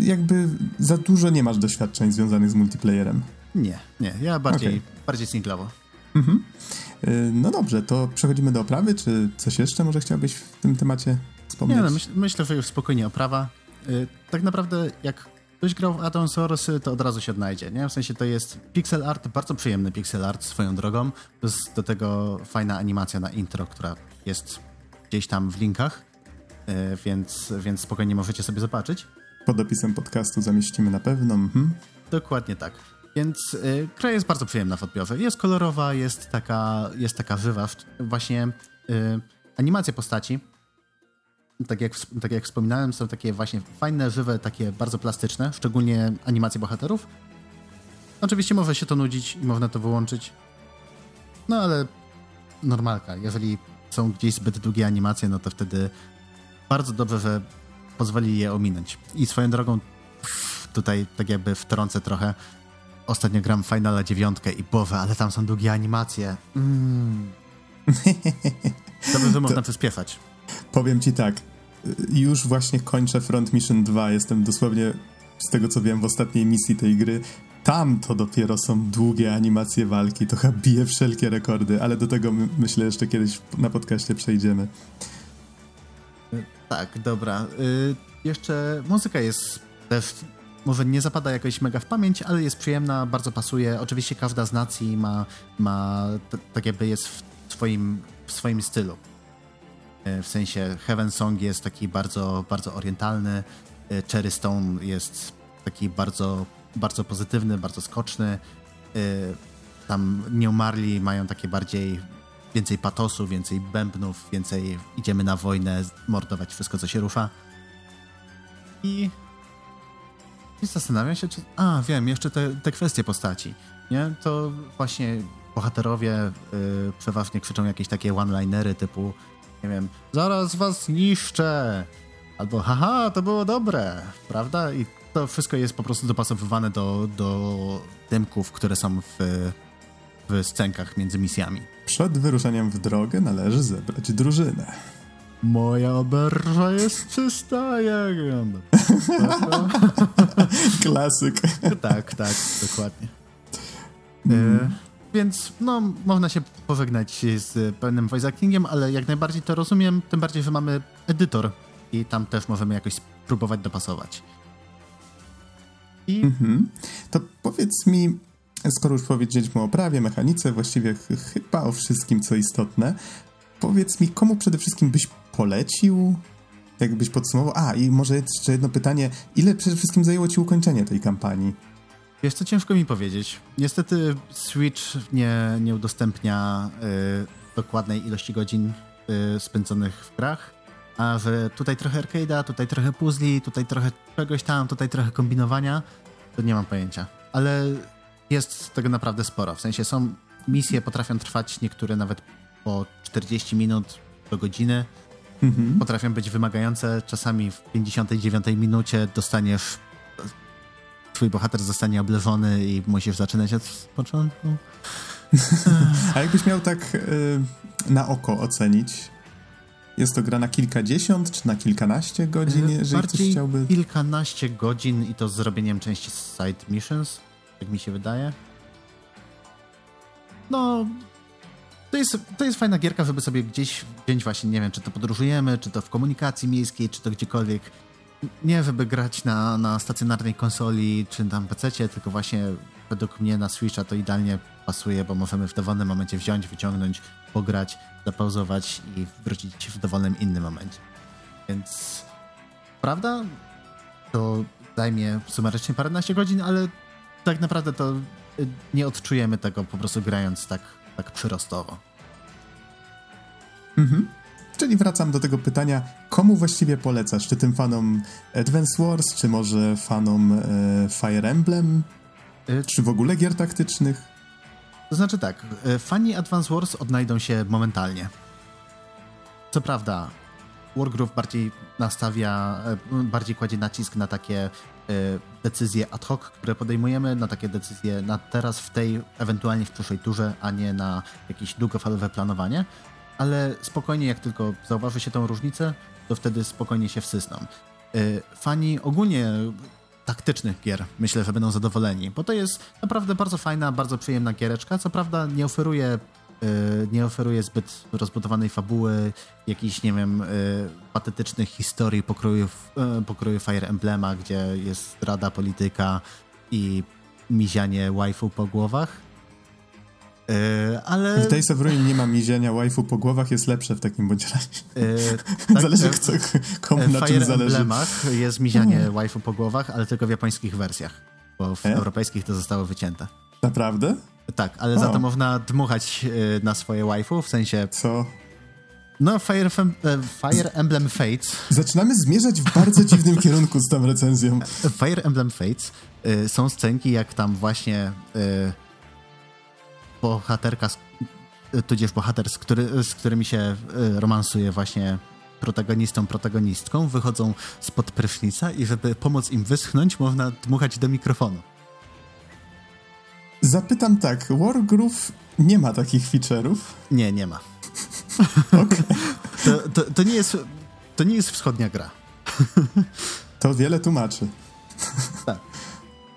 jakby za dużo nie masz doświadczeń związanych z multiplayerem. Nie, nie, ja bardziej, okay. bardziej singlowo. Mhm. Y, no dobrze, to przechodzimy do oprawy, czy coś jeszcze może chciałbyś w tym temacie wspomnieć? Nie, no myśl, myślę, że już spokojnie oprawa. Y, tak naprawdę jak ktoś grał w Atom Source, to od razu się odnajdzie, nie? W sensie to jest pixel art, bardzo przyjemny pixel art swoją drogą, plus do tego fajna animacja na intro, która jest gdzieś tam w linkach, y, więc, więc spokojnie możecie sobie zobaczyć. Pod opisem podcastu zamieścimy na pewno. Mhm. Dokładnie tak. Więc y, jest bardzo przyjemna w odbiorze. Jest kolorowa, jest taka, jest taka żywa. Właśnie y, animacje postaci, tak jak, tak jak wspominałem, są takie właśnie fajne, żywe, takie bardzo plastyczne, szczególnie animacje bohaterów. Oczywiście może się to nudzić i można to wyłączyć. No ale normalka. Jeżeli są gdzieś zbyt długie animacje, no to wtedy bardzo dobrze, że pozwoli je ominąć. I swoją drogą tutaj tak jakby wtrącę trochę ostatnio gram Finala dziewiątkę i Boże, ale tam są długie animacje. Mm. to by można przyspieszać. Powiem ci tak, już właśnie kończę Front Mission 2, jestem dosłownie, z tego co wiem, w ostatniej misji tej gry. Tam to dopiero są długie animacje walki, to chyba bije wszelkie rekordy, ale do tego my, myślę jeszcze kiedyś na podcaście przejdziemy. Tak, dobra. Y jeszcze muzyka jest też może nie zapada jakoś mega w pamięć, ale jest przyjemna, bardzo pasuje. Oczywiście każda z nacji ma, ma tak jakby jest w swoim, w swoim stylu. E, w sensie Heaven Song jest taki bardzo, bardzo orientalny, e, Cherry Stone jest taki bardzo, bardzo pozytywny, bardzo skoczny. E, tam New Marley mają takie bardziej więcej patosu, więcej bębnów, więcej idziemy na wojnę, mordować wszystko, co się rusza. I i zastanawiam się, czy... A, wiem, jeszcze te, te kwestie postaci, nie? To właśnie bohaterowie yy, przeważnie krzyczą jakieś takie one-linery typu, nie wiem, zaraz was zniszczę, albo haha, to było dobre, prawda? I to wszystko jest po prostu dopasowywane do, do dymków, które są w, w scenkach między misjami. Przed wyruszeniem w drogę należy zebrać drużynę. Moja oberża jest czysta, jak wygląda. <laughs> Klasyk. tak, tak, dokładnie. Mm. E, więc no, można się pożegnać z pełnym voice actingiem, ale jak najbardziej to rozumiem, tym bardziej, że mamy edytor i tam też możemy jakoś spróbować dopasować. I... Mhm. To powiedz mi, skoro już powiedzieliśmy o prawie, mechanice, właściwie ch chyba o wszystkim, co istotne, powiedz mi, komu przede wszystkim byś polecił? Jakbyś podsumował? A, i może jeszcze jedno pytanie. Ile przede wszystkim zajęło ci ukończenie tej kampanii? Wiesz co, ciężko mi powiedzieć. Niestety Switch nie, nie udostępnia y, dokładnej ilości godzin y, spędzonych w grach, a że tutaj trochę arcade'a, tutaj trochę puzli, tutaj trochę czegoś tam, tutaj trochę kombinowania, to nie mam pojęcia. Ale jest tego naprawdę sporo. W sensie są misje, potrafią trwać niektóre nawet po 40 minut do godziny. Mhm. Potrafią być wymagające. Czasami w 59 minucie dostaniesz. Twój bohater zostanie obleżony i musisz zaczynać od początku. <laughs> A jakbyś miał tak y, na oko ocenić, jest to gra na kilkadziesiąt czy na kilkanaście godzin, y, jeżeli Bardziej ktoś chciałby? kilkanaście godzin i to z zrobieniem części side missions, jak mi się wydaje. No, to jest, to jest fajna gierka, żeby sobie gdzieś wziąć właśnie, nie wiem, czy to podróżujemy, czy to w komunikacji miejskiej, czy to gdziekolwiek. Nie, żeby grać na, na stacjonarnej konsoli, czy na PC, tylko właśnie według mnie na Switcha to idealnie pasuje, bo możemy w dowolnym momencie wziąć, wyciągnąć, pograć, zapauzować i wrócić w dowolnym innym momencie. Więc prawda, to zajmie sumarycznie paręnaście godzin, ale tak naprawdę to y, nie odczujemy tego po prostu grając tak, tak przyrostowo. Mhm. Czyli wracam do tego pytania, komu właściwie polecasz? Czy tym fanom Advance Wars, czy może fanom e, Fire Emblem? Y- Czy w ogóle gier taktycznych? To znaczy tak, y, fani Advance Wars odnajdą się momentalnie. Co prawda, Wargroove bardziej nastawia, y, bardziej kładzie nacisk na takie decyzje ad hoc, które podejmujemy, na takie decyzje na teraz, w tej, ewentualnie w przyszłej turze, a nie na jakieś długofalowe planowanie. Ale spokojnie, jak tylko zauważy się tą różnicę, to wtedy spokojnie się wsysną. Y, Fani ogólnie taktycznych gier myślę, że będą zadowoleni, bo to jest naprawdę bardzo fajna, bardzo przyjemna giereczka. Co prawda nie oferuje, y, nie oferuje zbyt rozbudowanej fabuły, jakichś, nie wiem, y, patetycznych historii pokroju, y, pokroju Fire Emblema, gdzie jest rada polityka i mizianie waifu po głowach. Y, ale... W Days of Ruin nie ma mizienia waifu po głowach, jest lepsze w takim bądź razie. y, <laughs> tak, zależy y, kto, komu W na czym zależy. Hmm. Emblemach jest mizianie waifu po głowach, ale tylko w japońskich wersjach, bo w E? europejskich to zostało wycięte. Naprawdę? Tak, ale O. za to można dmuchać y, na swoje waifu, w sensie, Co? no Fire, Fem, e, Fire Emblem Fates, Zaczynamy zmierzać w bardzo dziwnym <laughs> kierunku z tą recenzją. Fire Emblem Fates y, są scenki, jak tam właśnie y, bohaterka, z- tudzież bohater, z, który, z którymi się y, romansuje właśnie protagonistą, protagonistką, wychodzą spod prysznica i żeby pomóc im wyschnąć, można dmuchać do mikrofonu. Zapytam tak, Wargroove nie ma takich feature'ów. Nie, nie ma. <laughs> to, to, to, nie jest, to nie jest wschodnia gra. <laughs> To wiele tłumaczy.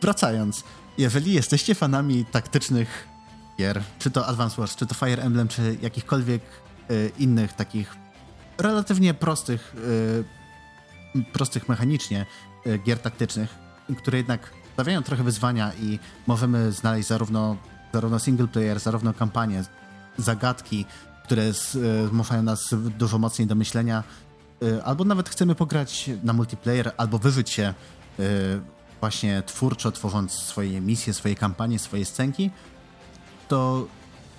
Wracając, jeżeli jesteście fanami taktycznych gier, czy to Advance Wars, czy to Fire Emblem, czy jakichkolwiek y, innych takich relatywnie prostych, y, prostych mechanicznie y, gier taktycznych, które jednak stawiają trochę wyzwania i możemy znaleźć zarówno, zarówno single player, zarówno kampanię, zagadki, które y, zmuszają nas dużo mocniej do myślenia, y, albo nawet chcemy pograć na multiplayer, albo wyżyć się y, właśnie twórczo, tworząc swoje misje, swoje kampanie, swoje scenki, to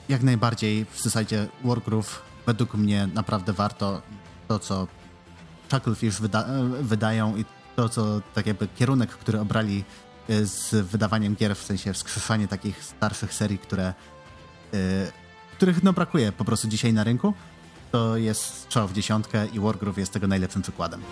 jak najbardziej w zasadzie Wargroove według mnie naprawdę warto. To, co Chucklefish wyda wydają i to, co tak jakby kierunek, który obrali z wydawaniem gier, w sensie wskrzeszanie takich starszych serii, które, y, których no brakuje po prostu dzisiaj na rynku, to jest strzał w dziesiątkę i Wargroove jest tego najlepszym przykładem.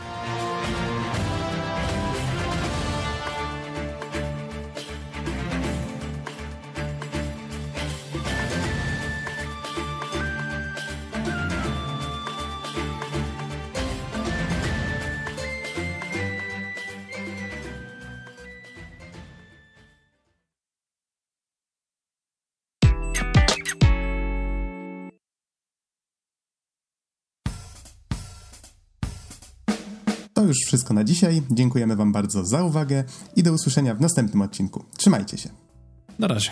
To już wszystko na dzisiaj. Dziękujemy Wam bardzo za uwagę i do usłyszenia w następnym odcinku. Trzymajcie się. Na razie.